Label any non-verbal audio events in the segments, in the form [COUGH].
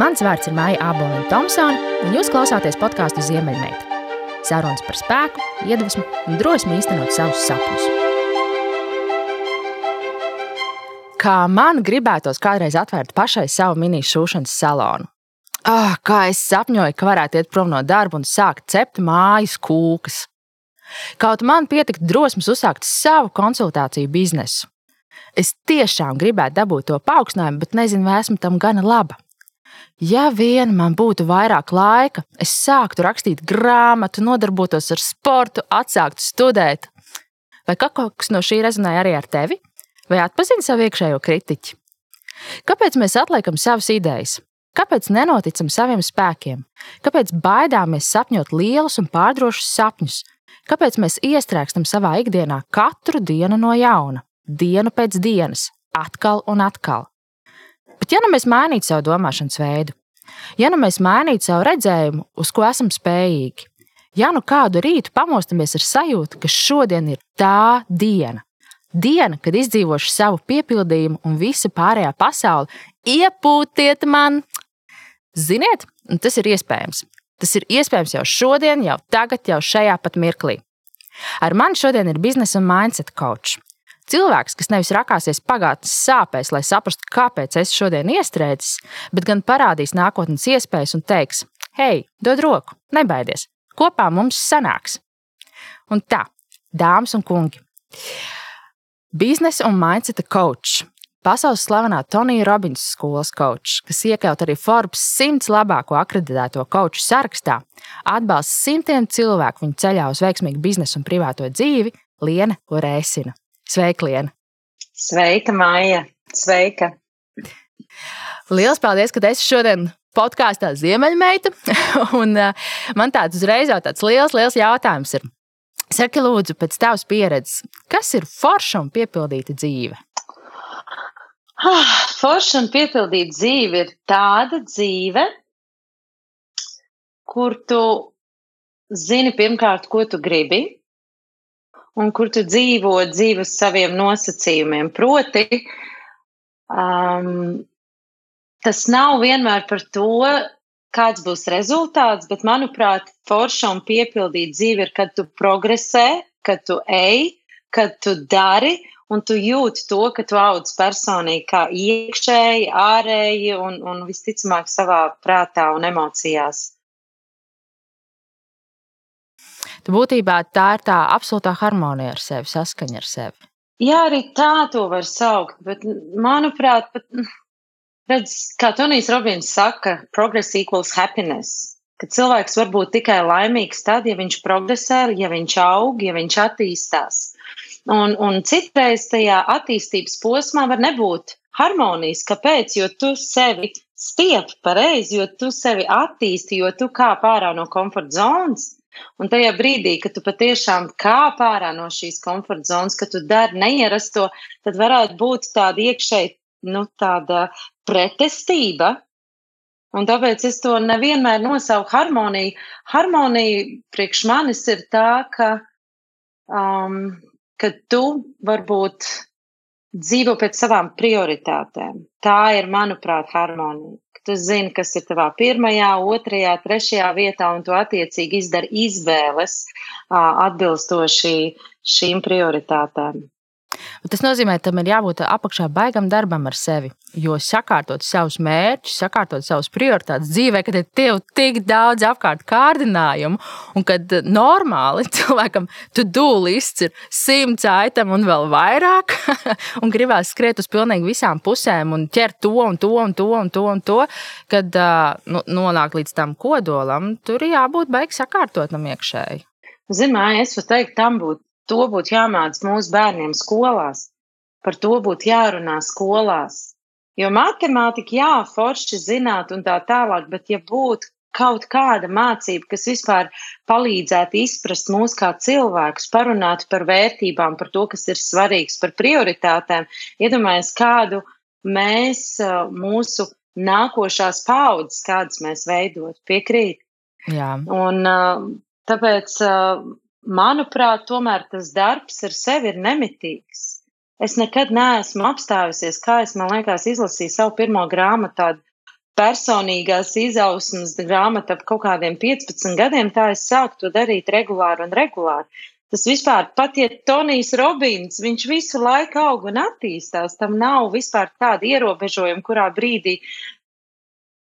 Mans vārds ir Maija Aboliņa Thompsone, un jūs klausāties podkāstu Ziemeļmeita. Sarunas par spēku, iedvesmu un drosmi īstenot savus sapņus. Kā man gribētos kādreiz atvērt pašai savu mini šūšanas salonu. Ah, kā es sapņoju, ka varētu iet prom no darba un sākt cept mājas kūkas. Kaut man pietiktu drosmes uzsākt savu konsultāciju biznesu. Es tiešām gribētu dabūt to paaugstinājumu, bet nezinu, vai esmu tam gana laba. Ja vien man būtu vairāk laika, es sāktu rakstīt grāmatu, nodarbotos ar sportu, atsāktu studēt. Vai kaut kas no šī rezonēja arī ar tevi? Vai atpazini savu iekšējo kritiķi? Kāpēc mēs atliekam savas idejas? Kāpēc nenoticam saviem spēkiem? Kāpēc baidāmies sapņot lielus un pārdrošus sapņus? Kāpēc mēs iestrēgstam savā ikdienā katru dienu no jauna, dienu pēc dienas, atkal un atkal? Bet ja nu mēs mainītu savu domāšanas veidu, ja nu mēs mainītu savu redzējumu, uz ko esam spējīgi, ja nu kādu rītu pamostamies ar sajūtu, ka šodien ir tā diena, diena, kad izdzīvošu savu piepildījumu un visa pārējā pasaule, iepūtiet man, Ziniet, tas ir iespējams. Tas ir iespējams jau šodien, jau tagad, jau šajā pat mirklī. Ar mani šodien ir biznesa un mindset coach. Cilvēks, kas nevis rakāsies pagātnes sāpēs, lai saprastu, kāpēc es šodien iestrēdzis, bet gan parādīs nākotnes iespējas un teiks: Hei, dod roku, nebaidies, kopā mums sanāks. Un tā, dāmas un kungi, biznesa un mindset coach Pasaules slavenā Tonija Robinsa skolas kočs, kas iekļaut arī Forbes 100 labāko akreditēto koču sarakstā, atbalsta simtiem cilvēku viņu ceļā uz veiksmīgu biznesu un privāto dzīvi, Liena Urēsina. Sveika, Liena! Sveika, Maija! Sveika! Lielas paldies, ka esi šodien podkāstā Ziemeļmeita. [LAUGHS] un, uh, man tāds uzreiz jau tāds liels, liels jautājums ir. Saki, lūdzu, pēc tavas pieredzes, kas ir forša un piepildīta dzīve? Ah, Forša un piepildīta dzīve ir tāda dzīve, kur tu zini pirmkārt, ko tu gribi, un kur tu dzīvo dzīvi uz saviem nosacījumiem. Proti, um, tas nav vienmēr par to, kāds būs rezultāts, bet, manuprāt, forša un piepildīta dzīve ir, kad tu progresē, kad tu ej, kad tu dari un tu jūti to, ka tu audz personīgi, kā iekšēji, ārēji un, un visticamāk savā prātā un emocijās. Tu būtībā tā ir tā absolūtā harmonija ar sevi, saskaņa ar sevi. Jā, arī tā to var saukt, bet manuprāt, pat, redz, kā Tonijs Robins saka, progress equals happiness. Ka cilvēks var būt tikai laimīgs tad, ja viņš progresē, ja viņš aug, ja viņš attīstās. Un, un citreiz tajā attīstības posmā var nebūt harmonijas. Kāpēc? Jo tu sevi stiep pareizi, jo tu sevi attīsti, jo tu kāp ārā no komforta zonas. Un tajā brīdī, kad tu patiešām kāp ārā no šīs komforta zonas, kad tu dari neierasto, tad varētu būt tāda iekšēji, nu, tāda pretestība. Un tāpēc es to nevienmēr nosaucu harmoniju. Harmonija priekš manis ir tā, ka um, ka tu varbūt dzīvo pēc savām prioritātēm. Tā ir, manuprāt, harmonija. Tu zini, kas ir tavā pirmajā, otrajā, trešajā vietā, un tu attiecīgi izdari izvēles atbilstoši šīm prioritātēm. Tas nozīmē, ka tam ir jābūt apakšā baigam darbam ar sevi. Jo sakārtot savus mērķus, sakārtot savus prioritātes dzīvē, kad ir tev tik daudz apkārt kārdinājumu, un kad normāli [LAUGHS] cilvēkam tu dūlists ir simts aitam un vēl vairāk, [LAUGHS] un gribās skriet uz pilnīgi visām pusēm un ķert to un to un to un to, un to kad nu, nonāk līdz tam kodolam, tur jābūt beigas sakārtotam iekšēji. Zināmā, es varu teikt, tam būtu to būtu jāmāc mūsu bērniem skolās. Par to būtu jārunā skolās. Jo matemātika, jā, forši zināt un tā tālāk, bet ja būtu kaut kāda mācība, kas vispār palīdzētu izprast mūs kā cilvēkus, parunāt par vērtībām, par to, kas ir svarīgs, par prioritātēm, iedomājies, kādu mēs, mūsu nākošās paudzes, kādas mēs veidot, piekrīt. Jā. Un tāpēc manuprāt, tomēr tas darbs ar sevi ir nemitīgs. Es nekad neesmu apstājusies, kā es, man liekas, izlasīju savu pirmo grāmatu, tādu personīgās izausmas grāmata ap kaut kādiem 15 gadiem, tā es sāku to darīt regulāri un regulāri. Tas vispār, pat ja Tonijs Robins, viņš visu laiku aug un attīstās, tam nav vispār tāda ierobežojuma, kurā brīdī,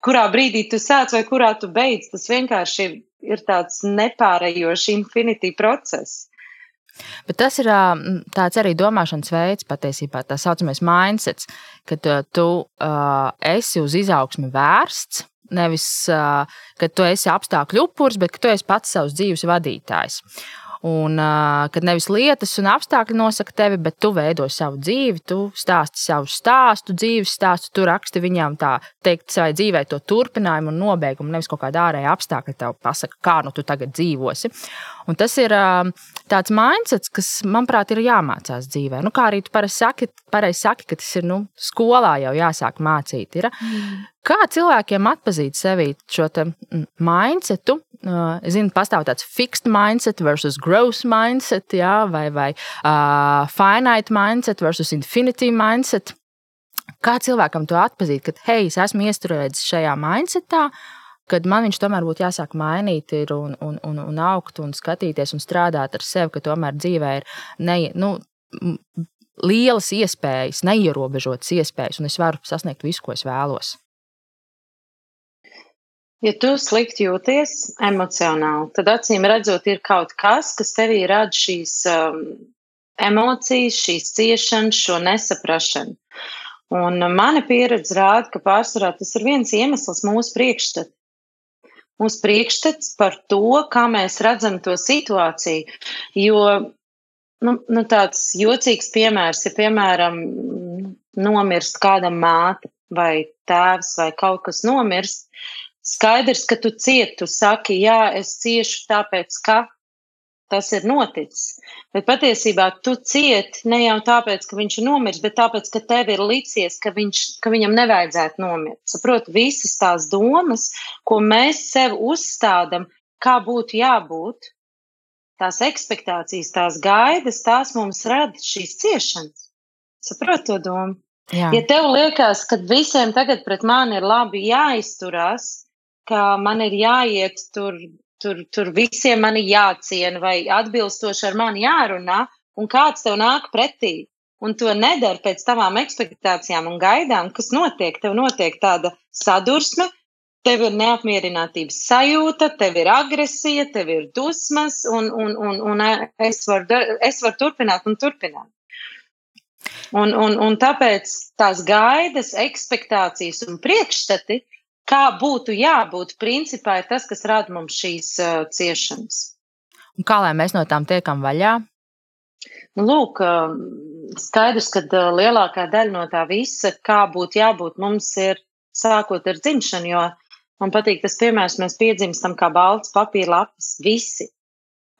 kurā brīdī tu sāc vai kurā tu beidz. Tas vienkārši ir, ir tāds nepārējošs infinity process. Bet tas ir tāds arī domāšanas veids, patiesībā tā saucamais mindsets, kad tu uh, esi uz izaugsmi vērsts. Nevis, uh, ka tu esi apstākļu upuris, bet ka tu esi pats savs dzīves vadītājs. Un kad nevis lietas un apstākļi nosaka tevi, bet tu veido savu dzīvi, tu stāsti savu stāstu, dzīves stāstu, tu raksti viņam tā teikt savai dzīvē to turpinājumu un nobeigumu, nevis kaut kāda ārēja apstākļa tev pasaka, kā nu tu tagad dzīvosi. Un tas ir tāds mindsets, kas, manuprāt, ir jāmācās dzīvē. Nu, kā arī tu parasti saki, pareizi saki, ka tas ir nu, skolā jau jāsāk mācīt. Ir. Mm. Kā cilvēkiem atpazīt sevi šo mindsetu? Es zinu, pastāv tāds fixed mindset versus growth mindset, jā, vai, vai uh, finite mindset versus infinity mindset. Kā cilvēkam to atpazīt, ka, hei, es esmu iestrādājis šajā mindsetā, kad man viņš tomēr būtu jāsāk mainīt un, un, un, un augt un skatīties un strādāt ar sevi, ka tomēr dzīvē ir ne, nu, lielas iespējas, neierobežotas iespējas, un es varu sasniegt visu, ko es vēlos. Ja tu slikti jūties emocionāli, tad acīm redzot, ir kaut kas, kas tevī rada šīs um, emocijas, šīs ciešanas, šo nesaprašanu. Un mana pieredze rāda, ka pārsvarā tas ir viens iemesls mūsu priekšstats. Mūsu priekšstats par to, kā mēs redzam to situāciju. Jo nu, nu, tāds jocīgs piemērs ir, piemēram, nomirst kāda māte vai tēvs vai kaut kas nomirst skaidrs, ka tu cieti, tu saki, jā, es ciešu tāpēc, ka tas ir noticis. Bet patiesībā tu cieti ne jau tāpēc, ka viņš ir nomiris, bet tāpēc, ka tev ir licies, ka, viņš, ka viņam nevajadzētu nomirt. Saprot, visas tās domas, ko mēs sev uzstādām, kā būtu jābūt, tās expectācijas, tās gaidas, tās mums rada šīs ciešanas. Saprot to domu? Jā. Ja tev liekas, ka visiem tagad pret mani ir labi jāizturās, ka man ir jāiet tur, tur, tur visiem mani jāciena vai atbilstoši ar mani jārunā, un kāds tev nāk pretī. Un to nedara pēc tavām expectācijām un gaidām, kas notiek. Tev notiek tāda sadursme, tev ir neapmierinātības sajūta, tev ir agresija, tev ir dusmas, un, un, un, un es, varu, es varu turpināt un turpināt. Un, un, un tāpēc tās gaidas, expectācijas un priekšstati kā būtu jābūt, principā ir tas, kas rada mums šīs uh, ciešanas. Un kā lai mēs no tām tiekam vaļā? Nu, lūk, skaidrs, ka lielākā daļa no tā visa, kā būtu jābūt, mums ir sākot ar dzimšanu, jo man patīk tas piemērs, mēs piedzimstam kā balts papīra lapas, visi.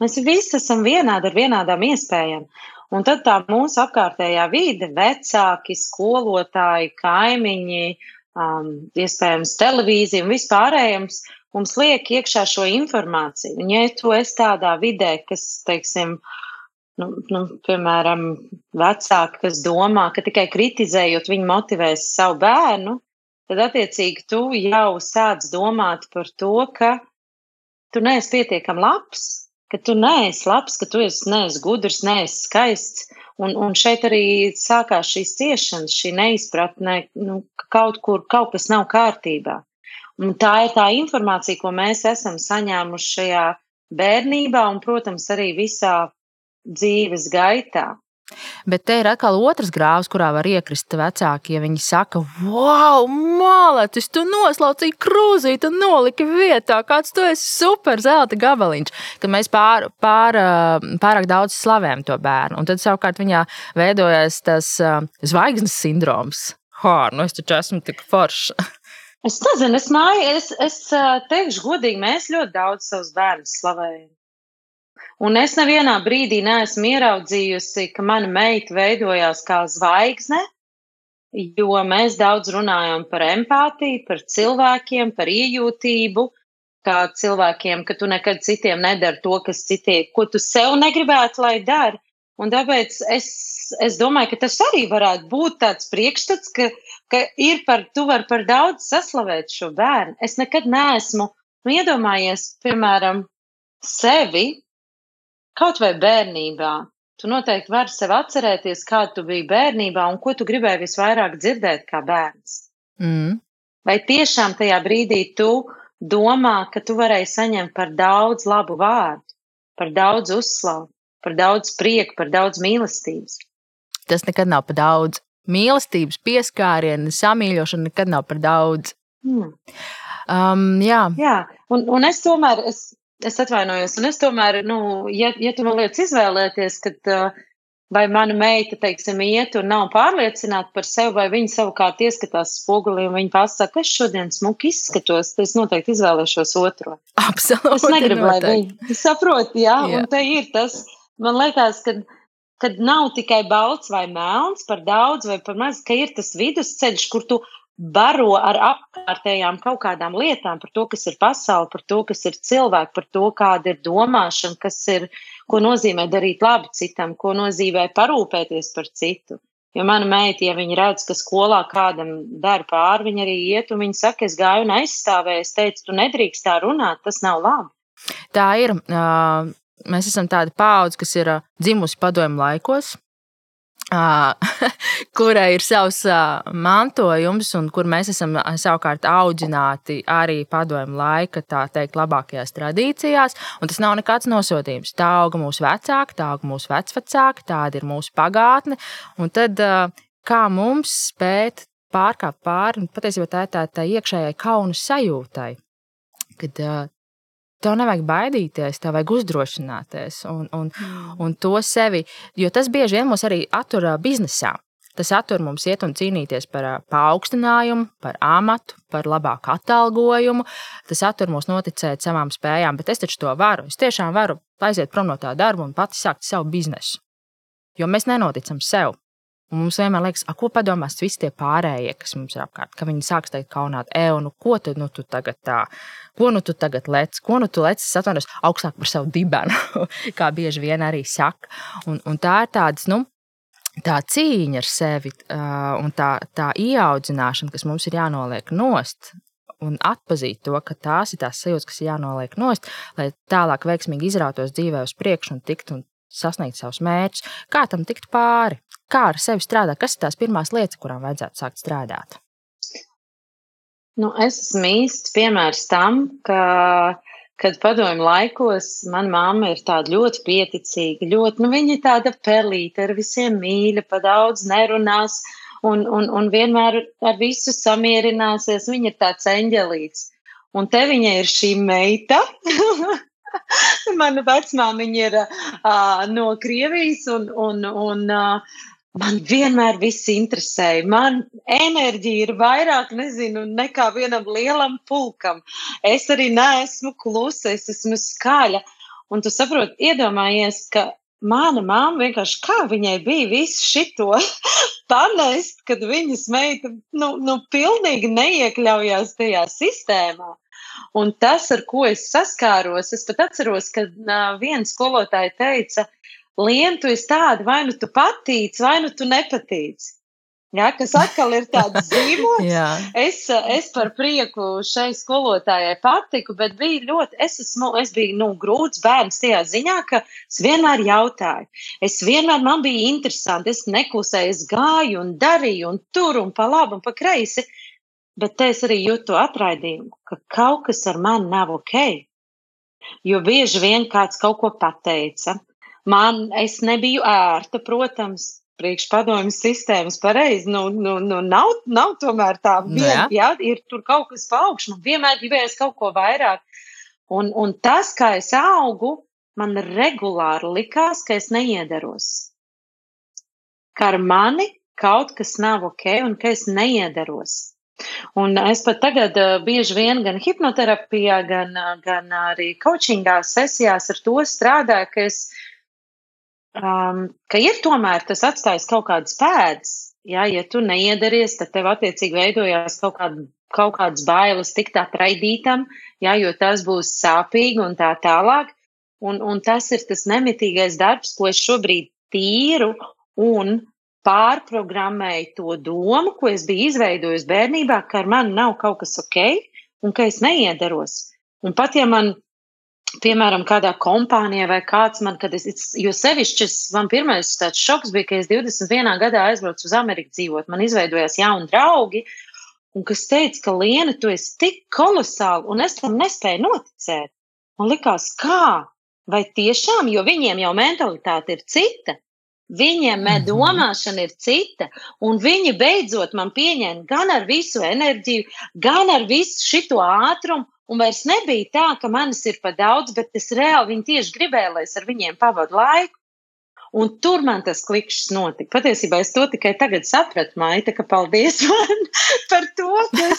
Mēs visi esam vienādi ar vienādām iespējām. Un tad tā mūsu apkārtējā vide, vecāki, skolotāji, kaimiņi, um, iespējams, televīzija un vispārējais mums liek iekšā šo informāciju. Un, ja tu esi tādā vidē, kas, teiksim, nu, nu, piemēram, vecāki, kas domā, ka tikai kritizējot viņi motivēs savu bērnu, tad, attiecīgi, tu jau sāc domāt par to, ka tu neesi pietiekami labs, ka tu neesi labs, ka tu esi neesi gudrs, neesi skaists. Un, un šeit arī sākās šīs ciešanas, šī neizpratne, nu, ka kaut kur kaut kas nav kārtībā. Un tā ir tā informācija, ko mēs esam saņēmuši šajā bērnībā un, protams, arī visā dzīves gaitā. Bet te ir atkal otrs grāvs, kurā var iekrist vecāki. Ja viņi saka, wow, mākslinieks, tu noslaucīji krūzīti, tu noliki vietā, kāds tu esi super zelta gabaliņš. Kad mēs pār, pār, pārāk daudz slavējam to bērnu, un tad savukārt viņā veidojas tas zvaigznes sindroms. Ha, nu es taču esmu tik foršs. Es nezinu, es māju, es, es teikšu godīgi, mēs ļoti daudz savus bērnus slavējam. Un es nevienā brīdī neesmu ieraudzījusi, ka mana meita veidojās kā zvaigzne, jo mēs daudz runājam par empātiju, par cilvēkiem, par iejūtību, kā cilvēkiem, ka tu nekad citiem nedari to, kas citiem, ko tu sev negribētu, lai dari. Un tāpēc es, es domāju, ka tas arī varētu būt tāds priekšstats, ka, ka ir par, tu vari par daudz saslavēt šo bērnu. Es nekad neesmu nu, iedomājies, piemēram, sevi kaut vai bērnībā. Tu noteikti vari sev atcerēties, kā tu biji bērnībā un ko tu gribēji visvairāk dzirdēt kā bērns. Mm. Vai tiešām tajā brīdī tu domā, ka tu varēji saņemt par daudz labu vārdu, par daudz uzslavu? par daudz prieka, par daudz mīlestības. Tas nekad nav par daudz. Mīlestības pieskāriena, samīļošana nekad nav par daudz. Hmm. Um, jā. jā, un, un es tomēr, es, es atvainojos, un es tomēr, nu, ja, ja tu man liekas izvēlēties, kad uh, vai mana meita, teiksim, iet un nav pārliecināta par sevi, vai viņa savukārt ieskatās spogulī un viņa pasaka, es šodien smuki izskatos, tad es noteikti izvēlēšos otro. Absolūti. Es negribu, lai viņi saprot, jā, jā, un te ir tas man liekas, ka kad nav tikai balts vai melns, par daudz vai par maz, ka ir tas vidusceļš, kur tu baro ar apkārtējām kaut kādām lietām, par to, kas ir pasaule, par to, kas ir cilvēki, par to, kāda ir domāšana, kas ir, ko nozīmē darīt labi citam, ko nozīmē parūpēties par citu. Jo mana meita, ja viņa redz, ka skolā kādam dara pāri, viņa arī iet un viņa saka, es gāju un aizstāvēju, es teicu, tu nedrīkst tā runāt, tas nav labi. Tā ir. Uh, Mēs esam tāda paudze, kas ir dzimusi padomju laikos, [LAUGHS] kurai ir savs mantojums, un kur mēs esam savukārt audzināti arī padomju laika, tā teikt, labākajās tradīcijās. Un tas nav nekāds nosodījums. Tā auga mūsu vecāki, tā auga mūsu vecvecāki, tāda ir mūsu pagātne. Un tad kā mums spēt pārkāpt pāri, un patiesībā tā ir tā, tā iekšējai kauna sajūtai. Kad Tev nevajag baidīties, tev vajag uzdrošināties un, un, mm. un to sevi. Jo tas bieži vien mūs arī attur biznesā. Tas attur mums iet un cīnīties par paaugstinājumu, par amatu, par labāku atalgojumu. Tas attur mūs noticēt savām spējām, bet es taču to varu. Es tiešām varu aiziet prom no tā darba un pati sākt savu biznesu. Jo mēs nenoticam sev. Un mums vienmēr liekas, ko padomās visi tie pārējie, kas mums ir apkārt, ka viņi sāks teikt, kaunāt, e, nu, ko tu, nu, tu tagad tā, ko nu tu tagad lec, ko nu tu lec, es atvainojos augstāk par savu dibenu, [LAUGHS] kā bieži vien arī saka. Un, un tā ir tādas, nu, tā cīņa ar sevi uh, un tā, tā ieaudzināšana, kas mums ir jānoliek nost, un atpazīt to, ka tās ir tās sajūtas, kas jānoliek nost, lai tālāk veiksmīgi izrautos dzīvē uz priekšu un tiktu un sasniegt savus mērķus. Kā tam tikt pāri? Kā ar sevi strādāt? Kas ir tās pirmās lietas, kurām vajadzētu sākt strādāt? Nu, es esmu īsts piemērs tam, ka, kad padomju laikos mana mamma ir tāda ļoti pieticīga, ļoti, nu, viņa ir tāda pelīta, ar visiem mīļa, pa daudz nerunās un, un, un vienmēr ar visu samierināsies. Viņa ir tāds eņģelīts. Un te viņa ir šī meita, [LAUGHS] [LAUGHS] Mana vecmāmiņa ir uh, no Krievijas, un, un, un uh, man vienmēr viss interesēja. Man enerģija ir vairāk, nezinu, nekā vienam lielam pulkam. Es arī neesmu klusa, es esmu skaļa. Un tu saproti, iedomājies, ka mana mamma vienkārši kā viņai bija visu šito [LAUGHS] panest, kad viņas meita, nu, nu pilnīgi neiekļaujās tajā sistēmā. Un tas, ar ko es saskāros, es pat atceros, ka viena skolotāja teica, Lien, tu esi tāda, vai nu tu patīc, vai nu tu nepatīc. Ja, kas atkal ir tāds [LAUGHS] zīmols. es, es par prieku šai skolotājai patiku, bet bija ļoti, es, esmu, es biju nu, grūts bērns tajā ziņā, ka es vienmēr jautāju. Es vienmēr man bija interesanti, es neklusēju, es gāju un darīju un tur un pa labi un pa kreisi. Bet es arī jūtu atraidījumu, ka kaut kas ar mani nav ok. Jo bieži vien kāds kaut ko pateica. Man es nebiju ērta, protams, priekšpadomju sistēmas pareizi. Nu, nu, nu, nav, nav tomēr tā nu viena, jā. ir tur kaut kas pa augšu. Man vienmēr gribējās kaut ko vairāk. Un, un tas, kā es augu, man regulāri likās, ka es neiedaros. Ka ar mani kaut kas nav ok un ka es neiedaros. Un es pat tagad uh, bieži vien gan hipnoterapijā, gan, uh, gan arī coachingā sesijās ar to strādāju, ka, es, um, ka ir tomēr tas atstājis kaut kādas pēdas. Ja, ja tu neiedaries, tad tev attiecīgi veidojās kaut, kāda, kaut kādas bailes tikt atraidītam, ja, jo tas būs sāpīgi un tā tālāk. Un, un tas ir tas nemitīgais darbs, ko es šobrīd tīru un pārprogrammēju to domu, ko es biju izveidojusi bērnībā, ka ar mani nav kaut kas ok un ka es neiedaros. Un pat ja man, piemēram, kādā kompānijā vai kāds man, kad es, jo sevišķi man pirmais tāds šoks bija, ka es 21. gadā aizbraucu uz Ameriku dzīvot, man izveidojās jauni draugi, un kas teica, ka Liena, tu esi tik kolosāli, un es tam nespēju noticēt. Man likās, kā? Vai tiešām, jo viņiem jau mentalitāte ir cita, Viņiem mm -hmm. domāšana ir cita, un viņi beidzot man pieņēma gan ar visu enerģiju, gan ar visu šo ātrumu. Un vairs nebija tā, ka manis ir par daudz, bet es reāli viņi tieši gribēju, lai es ar viņiem pavadu laiku. Un tur man tas klikšķis notika. Patiesībā es to tikai tagad sapratu, Maita, ka paldies [LAUGHS] man par to, ka,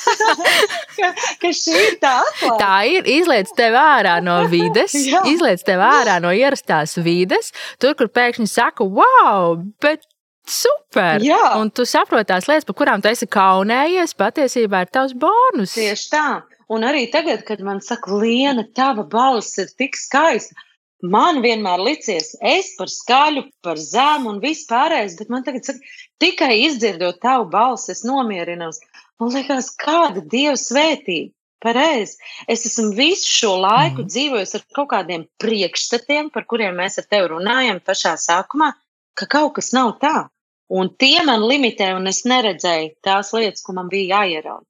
ka, ka šī ir tā atklāta. Tā ir. Izliec tev ārā no vides, [LAUGHS] izliec tev ārā no ierastās vides, tur, kur pēkšņi saka, wow, bet Super! Jā. Un tu saproti tās lietas, par kurām tu esi kaunējies, patiesībā ir tavs bonus. Tieši tā. Un arī tagad, kad man saka, Liena, tava balss ir tik skaista, Man vienmēr licies, es par skaļu, par zemu un viss pārējais, bet man tagad saka, tikai izdzirdot tavu balsi, es nomierinos. Man liekas, kāda dieva svētība. Pareizi. Es esmu visu šo laiku mm. dzīvojis ar kaut kādiem priekšstatiem, par kuriem mēs ar tevi runājam pašā sākumā, ka kaut kas nav tā. Un tie man limitē, un es neredzēju tās lietas, ko man bija jāierauga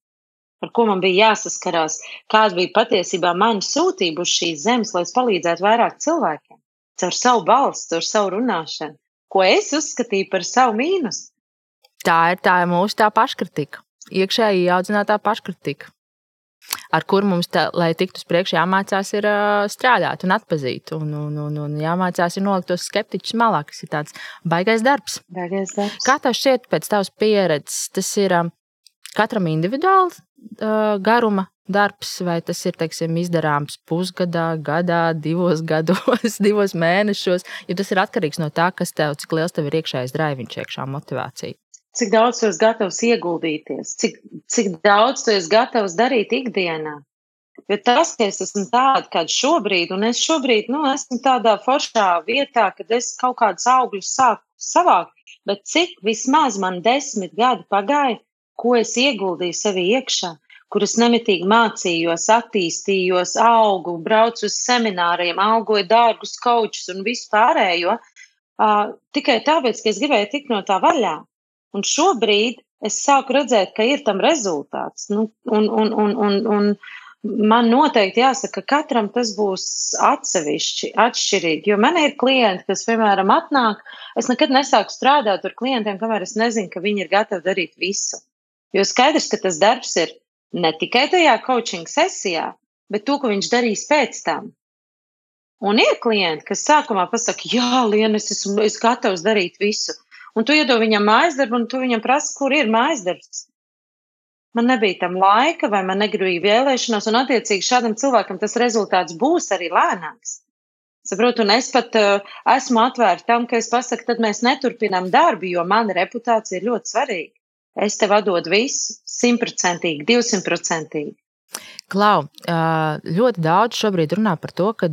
ar ko man bija jāsaskarās, kāda bija patiesībā mana sūtība uz šīs zemes, lai es palīdzētu vairāk cilvēkiem caur savu balstu, caur savu runāšanu, ko es uzskatīju par savu mīnusu. Tā ir tā mūsu tā paškritika, iekšēji audzinātā paškritika. Ar kuru mums, tā, lai tiktu uz priekšu, jāmācās ir strādāt un atzīt. Un, un, un, un jāmācās ir nolikt tos skeptiķus malā, kas ir tāds baisais darbs. Baigais darbs. Kā tev šķiet, pēc tavas pieredzes, tas ir katram individuāli uh, garuma darbs, vai tas ir teiksim, izdarāms pusgadā, gadā, divos [LAUGHS] gados, divos mēnešos, jo tas ir atkarīgs no tā, kas tev, cik liels tev ir iekšējais drāviņš, iekšā motivācija. Cik daudz tu esi gatavs ieguldīties, cik, cik daudz tu esi gatavs darīt ikdienā. Jo tas, ka es esmu tāda, kāda šobrīd, un es šobrīd nu, esmu tādā foršā vietā, kad es kaut kādus augļus sāku savākt, bet cik vismaz man desmit gadi pagāja, ko es ieguldīju sevi iekšā, kur es nemitīgi mācījos, attīstījos, augu, braucu uz semināriem, algoju dārgus kočus un visu pārējo, uh, tikai tāpēc, ka es gribēju tikt no tā vaļā. Un šobrīd es sāku redzēt, ka ir tam rezultāts. Nu, un, un, un, un, un man noteikti jāsaka, ka katram tas būs atsevišķi, atšķirīgi. Jo man ir klienti, kas, piemēram, atnāk, es nekad nesāku strādāt ar klientiem, kamēr es nezinu, ka viņi ir gatavi darīt visu. Jo skaidrs, ka tas darbs ir ne tikai tajā coaching sesijā, bet to, ko viņš darīs pēc tam. Un ir klienti, kas sākumā pasakā, jā, Liena, es esmu es gatavs darīt visu. Un tu iedod viņam mājas darbu, un tu viņam prasi, kur ir mājas darbs. Man nebija tam laika, vai man negribēja vēlēšanos, un attiecīgi šādam cilvēkam tas rezultāts būs arī lēnāks. Saprotu, un es pat uh, esmu atvērta tam, ka es pasaku, tad mēs neturpinām darbu, jo mana reputācija ir ļoti svarīga. Es tev atdodu visu, simtprocentīgi, divsimtprocentīgi. Klau, ļoti daudz šobrīd runā par to, ka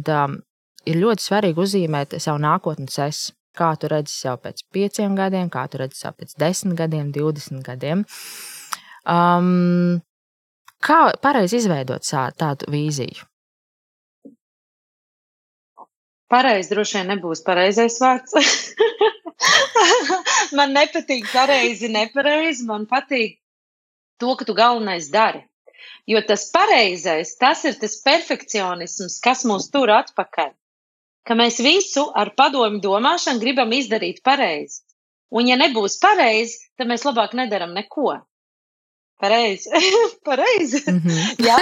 ir ļoti svarīgi uzzīmēt savu nākotnes es. Kā tu redzi sev pēc pieciem gadiem, kā tu redzi sev pēc desmit gadiem, divdesmit gadiem. Um, kā pareizi izveidot tādu vīziju? Pareizi droši vien nebūs pareizais vārds. [LAUGHS] [LAUGHS] man nepatīk pareizi, nepareizi. Man patīk to, ka tu galvenais dari. Jo tas pareizais, tas ir tas perfekcionisms, kas mūs tur atpakaļ. Ka mēs visu ar padomu domāšanu gribam izdarīt pareizi. Un, ja nebūs pareizi, tad mēs labāk nedaram neko. Pareizi. [LAUGHS] Pareizi. Mm -hmm. [LAUGHS] Jā,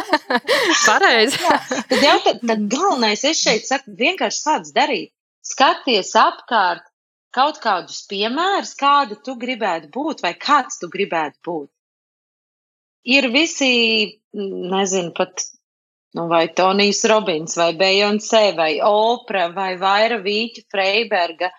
pareizi. Jā. Tad, jā, tad, tad galvenais, es šeit saku, vienkārši sāc darīt. Skaties apkārt, kaut kādus piemērus, kāda tu gribētu būt vai kāds tu gribētu būt. Ir visi, nezinu, pat nu, vai Tonijs Robins, vai Beyoncé, vai Opra, vai Vaira Vīķa Freiberga,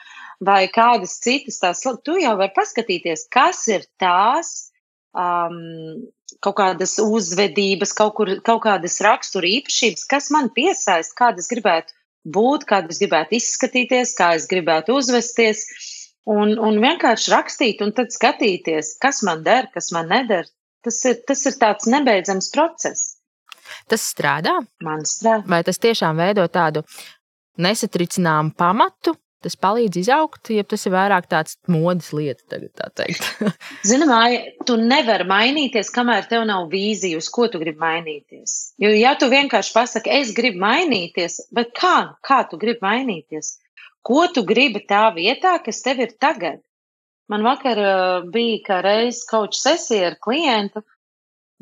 vai kādas citas tās. Tu jau vari paskatīties, kas ir tās um, kaut kādas uzvedības, kaut, kur, kaut kādas rakstura īpašības, kas man piesaista, kādas gribētu būt, kāda es gribētu izskatīties, kā es gribētu uzvesties. Un, un vienkārši rakstīt, un tad skatīties, kas man der, kas man neder. Tas ir, tas ir tāds nebeidzams process. Tas strādā? Man strādā. Vai tas tiešām veido tādu nesatricināmu pamatu tas palīdz izaugt, ja tas ir vairāk tāds modes lieta, tagad tā teikt. [LAUGHS] Zināmā, tu nevari mainīties, kamēr tev nav vīzija, uz ko tu gribi mainīties. Jo, ja tu vienkārši pasaki, es gribu mainīties, bet kā, kā tu gribi mainīties? Ko tu gribi tā vietā, kas tev ir tagad? Man vakar uh, bija kā reiz kaut sesija ar klientu.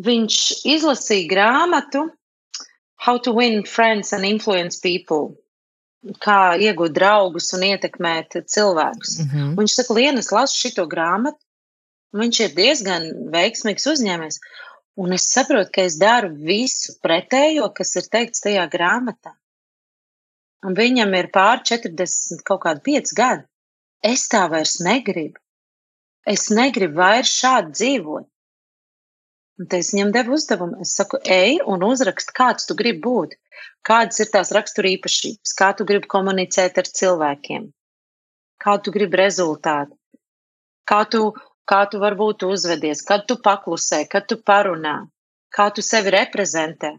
Viņš izlasīja grāmatu How to Win Friends and Influence People kā iegūt draugus un ietekmēt cilvēkus. Mm -hmm. Viņš saka, Lienas, lasu šito grāmatu. Viņš ir diezgan veiksmīgs uzņēmējs. Un es saprotu, ka es daru visu pretējo, kas ir teikts tajā grāmatā. Un viņam ir pār 40, kaut kādi 5 gadi. Es tā vairs negribu. Es negribu vairs šādi dzīvot. Un es viņam devu uzdevumu. Es saku, ej un uzrakst, kāds tu gribi būt. Kādas ir tās raksturīpašības, kā tu gribi komunicēt ar cilvēkiem, kā tu gribi rezultātu, kā tu, kā tu varbūt uzvedies, kad tu paklusē, kad tu parunā, kā tu sevi reprezentē.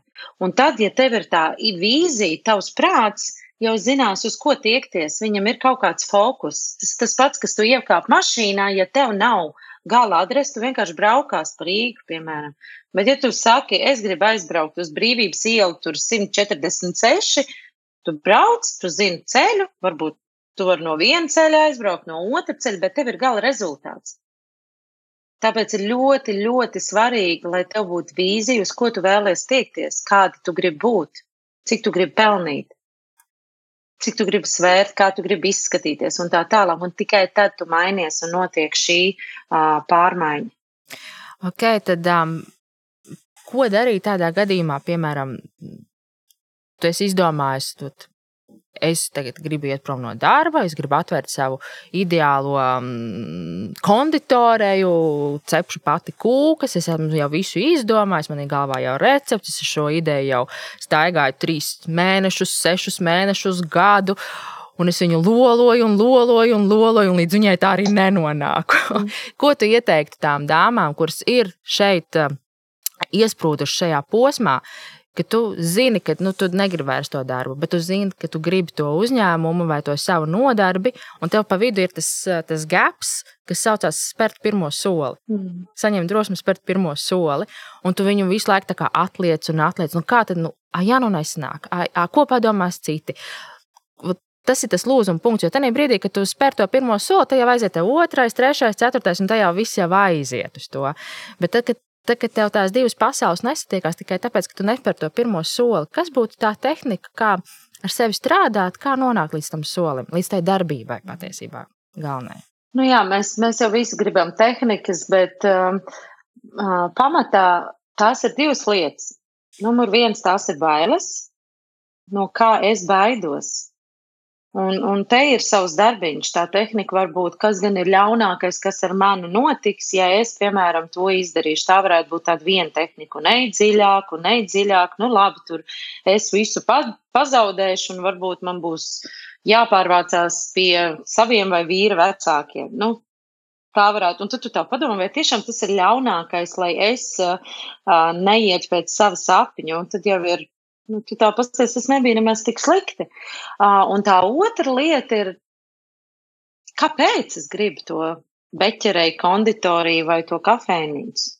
Un tad, ja tev ir tā vīzija, tavs prāts jau zinās, uz ko tiekties, viņam ir kaut kāds fokus. Tas tas pats, kas tu iekāp mašīnā, ja tev nav gala adresi, tu vienkārši braukās pa Rīgu, piemēram. Bet, ja tu saki, es gribu aizbraukt uz brīvības ielu, tur 146, tu brauc, tu zini ceļu, varbūt tu vari no viena ceļa aizbraukt, no otra ceļa, bet tev ir gala rezultāts. Tāpēc ir ļoti, ļoti svarīgi, lai tev būtu vīzija, uz ko tu vēlēsies tiekties, kādi tu gribi būt, cik tu gribi pelnīt, cik tu gribi svērt, kā tu gribi izskatīties un tā tālāk. Un tikai tad tu mainies un notiek šī uh, pārmaiņa. Ok, tad um, ko darīt tādā gadījumā, piemēram, tu esi izdomājis, tu, es tagad gribu iet prom no darba, es gribu atvērt savu ideālo um, konditoreju, cepšu pati kūkas, es esmu jau visu izdomājis, man ir galvā jau recepts, es šo ideju jau staigāju trīs mēnešus, sešus mēnešus, gadu. Un es viņu loloju, un loloju, un loloju, un līdz viņai tā arī nenonāku. Mm. [LAUGHS] Ko tu ieteiktu tām dāmām, kuras ir šeit iesprūduši šajā posmā, ka tu zini, ka nu, tu negribi vairs to darbu, bet tu zini, ka tu gribi to uzņēmumu vai to savu nodarbi, un tev pa vidu ir tas, tas gaps, kas saucās spērt pirmo soli. Mm. Saņemt drosmi spērt pirmo soli, un tu viņu visu laiku atliec un atliec. Nu, kā tad, nu, ja nu nesanāk, a, a, ko padomās citi? Tas ir tas lūzuma punkts, jo tajā brīdī, kad tu spēr to pirmo soli, tad jau aiziet otrais, trešais, ceturtais, un tajā viss jau aiziet uz to. Bet tad, kad Tad, kad tev tās divas pasaules nesatiekās tikai tāpēc, ka tu nespēr to pirmo soli, kas būtu tā tehnika, kā ar sevi strādāt, kā nonākt līdz tam solim, līdz tai darbībai patiesībā galvenajai? Nu jā, mēs, mēs jau visi gribam tehnikas, bet um, uh, pamatā tās ir divas lietas. Numur viens, tās ir bailes. No kā es baidos? Un, un te ir savs darbiņš, tā tehnika var būt, kas gan ir ļaunākais, kas ar mani notiks, ja es, piemēram, to izdarīšu. Tā varētu būt tāda viena tehnika, un ej dziļāk, un ej dziļāk. Nu, labi, tur es visu pazaudēšu, un varbūt man būs jāpārvācās pie saviem vai vīra vecākiem. Nu, Tā varētu, un tad tu tā padomā, vai tiešām tas ir ļaunākais, lai es uh, neietu pēc sava sapņa, un tad jau ir nu, tu tā pasties, tas nebija nemaz tik slikti. Uh, un tā otra lieta ir, kāpēc es gribu to beķerēju konditoriju vai to kafejnīcu?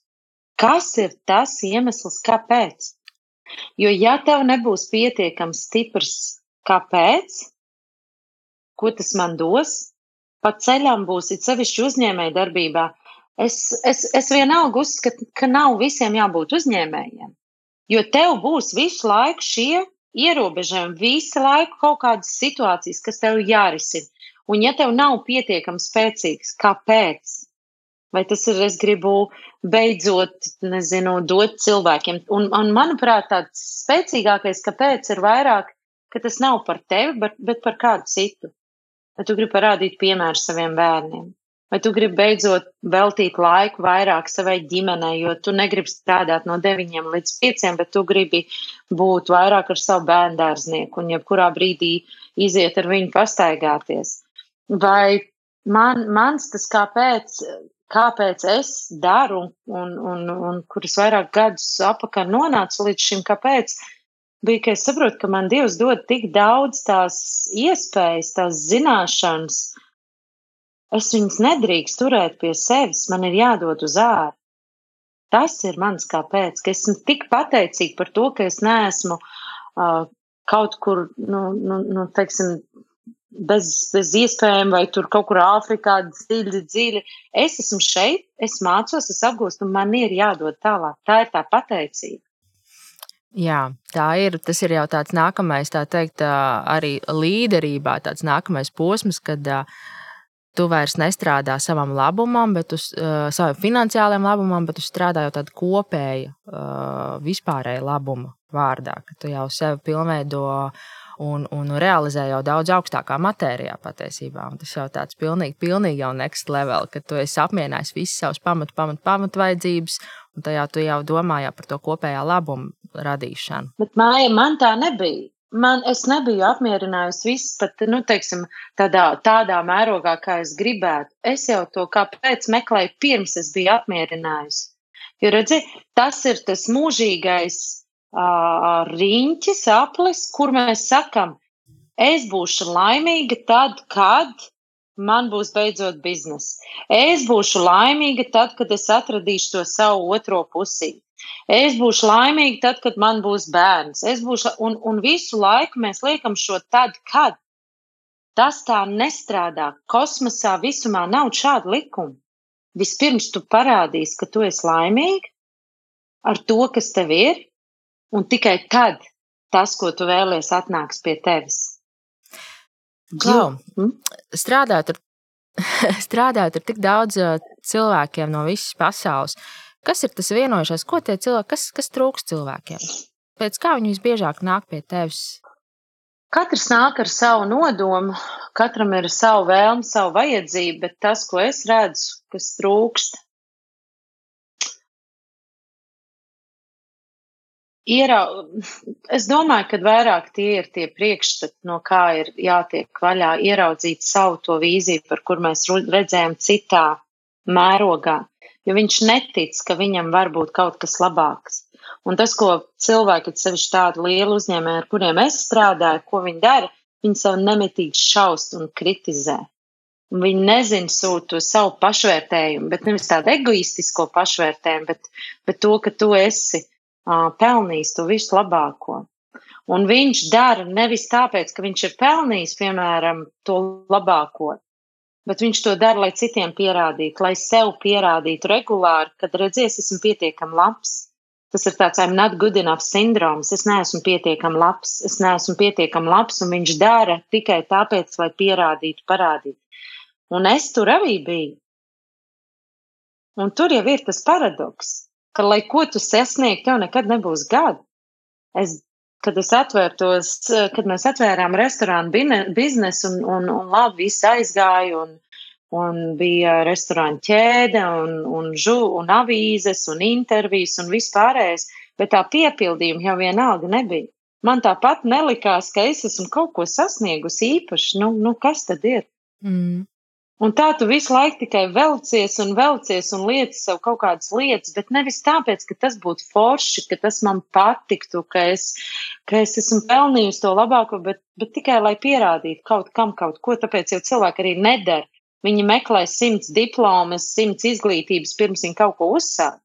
Kas ir tas iemesls, kāpēc? Jo, ja tev nebūs pietiekams stiprs, kāpēc, ko tas man dos, pa ceļam būs it sevišķi uzņēmēja darbībā. Es, es, es vienalga uzskatu, ka nav visiem jābūt uzņēmējiem. Jo tev būs visu laiku šie ierobežojumi, visu laiku kaut kādas situācijas, kas tev jārisina. Un ja tev nav pietiekami spēcīgs, kāpēc? Vai tas ir, es gribu beidzot, nezinu, dot cilvēkiem. Un, un manuprāt, tāds spēcīgākais, kāpēc ir vairāk, ka tas nav par tevi, bet, bet par kādu citu. Vai tu gribi parādīt piemēru saviem bērniem? Vai tu gribi beidzot veltīt laiku vairāk savai ģimenei, jo tu negribi strādāt no 9 līdz 5, bet tu gribi būt vairāk ar savu bērnu dārznieku un jebkurā brīdī iziet ar viņu pastaigāties? Vai man, mans tas kāpēc, kāpēc es daru un, un, un, un kuras vairāk gadus apakaļ nonācu līdz šim, kāpēc, bija, ka es saprotu, ka man Dievs dod tik daudz tās iespējas, tās zināšanas, es viņas nedrīkst turēt pie sevis, man ir jādod uz ārā. Tas ir mans kāpēc, ka esmu tik pateicīga par to, ka es neesmu uh, kaut kur, nu, nu, nu teiksim, bez, bez iespējām, vai tur kaut kur Āfrikā dziļi, dziļi. Es esmu šeit, es mācos, es apgūstu, un man ir jādod tālāk. Tā ir tā pateicība. Jā, tā ir. Tas ir jau tāds nākamais, tā teikt, arī līderībā, tāds nākamais posms, kad uh, tu vairs nestrādā savam labumam, bet uz uh, savam finansiālajam labumam, bet tu strādā jau tādu kopēju, uh, vispārēju labumu vārdā, ka tu jau sevi pilnveido un, un realizē jau daudz augstākā matērijā patiesībā. Un tas jau tāds pilnīgi, pilnīgi jau next level, ka tu esi apmierinājis visas savas pamatu, pamatu, pamatu vajadzības, un tajā tu jau domā jau par to kopējā labumu radīšanu. Bet māja man tā nebija man es nebiju apmierinājusi viss pat, nu, teiksim, tādā, tādā mērogā, kā es gribētu. Es jau to kāpēc meklēju pirms es biju apmierinājusi. Jo, redzi, tas ir tas mūžīgais uh, riņķis, aplis, kur mēs sakam, es būšu laimīga tad, kad man būs beidzot biznesa. Es būšu laimīga tad, kad es atradīšu to savu otro pusīti. Es būšu laimīga tad, kad man būs bērns. Es būšu, un, un visu laiku mēs liekam šo tad, kad. Tas tā nestrādā. Kosmosā visumā nav šāda likuma. Vispirms tu parādīsi, ka tu esi laimīga ar to, kas tev ir, un tikai tad tas, ko tu vēlies, atnāks pie tevis. Klau, hm? strādāt, ar, [LAUGHS] strādāt ar tik daudz cilvēkiem no visas pasaules. Kas ir tas vienojušais, ko tie cilvēki, kas, kas trūks cilvēkiem? Pēc kā viņi visbiežāk nāk pie tevis? Katrs nāk ar savu nodomu, katram ir savu vēlmu, savu vajadzību, bet tas, ko es redzu, kas trūkst, Ierau, es domāju, ka vairāk tie ir tie priekšstati, no kā ir jātiek vaļā, ieraudzīt savu to vīziju, par kur mēs redzējām citā mērogā jo viņš netic, ka viņam var būt kaut kas labāks. Un tas, ko cilvēki, sevišķi tādu lielu uzņēmēju, ar kuriem es strādāju, ko viņi dara, viņi sev nemitīgi šaust un kritizē. Un viņi nezina sūt to savu pašvērtējumu, bet nevis tādu egoistisko pašvērtējumu, bet, bet to, ka tu esi uh, pelnījis to visu labāko. Un viņš dara nevis tāpēc, ka viņš ir pelnījis, piemēram, to labāko, bet viņš to dara, lai citiem pierādītu, lai sev pierādītu regulāri, kad redzies, esmu pietiekami labs. Tas ir tāds I'm not good enough sindroms. Es neesmu pietiekami labs, es neesmu pietiekami labs, un viņš dara tikai tāpēc, lai pierādītu, parādītu. Un es tur arī biju. Un tur jau ir tas paradoks, ka, lai ko tu sasniegtu, tev nekad nebūs gada. Es kad es atvērtos, kad mēs atvērām restorānu biznesu un, un, un labi viss aizgāja un, un bija restorāna ķēde un, un, žu, un avīzes un intervijas un viss pārējais, bet tā piepildījuma jau vienalga nebija. Man tāpat nelikās, ka es esmu kaut ko sasniegusi īpaši. Nu, nu kas tad ir? Mm. Un tā tu visu laiku tikai velcies un velcies un lieci sev kaut kādas lietas, bet nevis tāpēc, ka tas būtu forši, ka tas man patiktu, ka es, ka es esmu pelnījusi to labāko, bet, bet tikai lai pierādītu kaut kam kaut ko, tāpēc jau cilvēki arī nedara. Viņi meklē simts diplomas, simts izglītības, pirms viņi kaut ko uzsāk.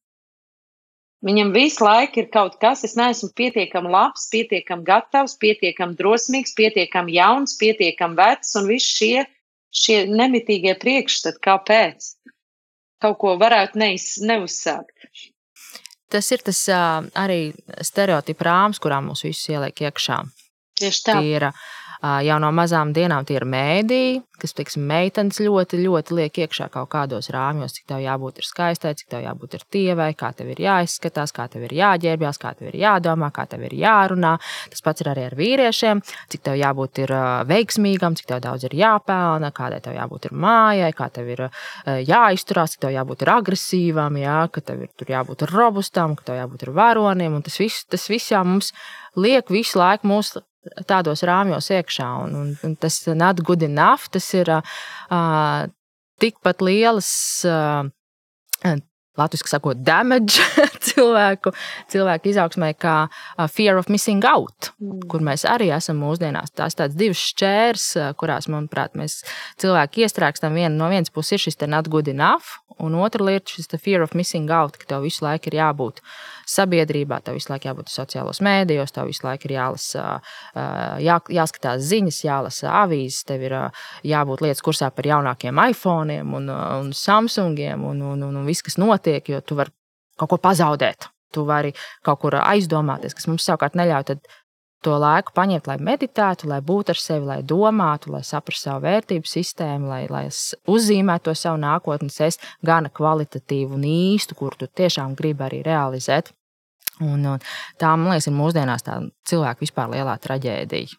Viņam visu laiku ir kaut kas, es neesmu pietiekami labs, pietiekami gatavs, pietiekami drosmīgs, pietiekami jauns, pietiekami vecs, un viss šie šie nemitīgie priekšstati, kāpēc kaut ko varētu neiz, neuzsākt. Tas ir tas arī stereotipu rāms, kurā mūs visus ieliek iekšā. Tieši tā. Ir, uh, jau no mazām dienām tie ir mēdīji, kas, teiksim, meitenes ļoti, ļoti liek iekšā kaut kādos rāmjos, cik tev jābūt ir skaistai, cik tev jābūt ir tievai, kā tev ir jāizskatās, kā tev ir jāģērbjās, kā tev ir jādomā, kā tev ir jārunā. Tas pats ir arī ar vīriešiem, cik tev jābūt ir veiksmīgam, cik tev daudz ir jāpelna, kādai tev jābūt ir mājai, kā tev ir jāizturās, cik tev jābūt ir agresīvam, jā, ka tev ir tur jābūt robustam, ka tev jābūt ir varonim, un tas viss, tas viss jau mums liek visu laiku mūsu tādos rāmjos iekšā. Un, un, un tas not good enough, tas ir. Uh, tikpat lielas uh, Latvijas sakot, damage [LAUGHS] cilvēku, cilvēku izaugsmē, kā fear of missing out, mm. kur mēs arī esam mūsdienās. Tās tādas divas šķērs, kurās, manuprāt, mēs cilvēki iestrēgstam. Viena no vienas puses ir šis not good enough, un otra lieta - šis fear of missing out, ka tev visu laiku ir jābūt sabiedrībā, tev visu laiku jābūt sociālos mēdījos, tev visu laiku ir jālasa, jā, jāskatās ziņas, jālasa avīzes, tev ir jābūt lietas kursā par jaunākiem iPhone un, un Samsungiem un, un, un, un viss, kas notiek, jo tu vari kaut ko pazaudēt. Tu vari kaut kur aizdomāties, kas mums savukārt neļauj to laiku paņemt, lai meditētu, lai būtu ar sevi, lai domātu, lai saprastu savu vērtību sistēmu, lai, lai uzzīmētu to savu nākotnes es gana kvalitatīvu un īstu, kur tu tiešām gribi arī realizēt. Un, un tā, man liekas, ir mūsdienās tā cilvēka vispār lielā traģēdija.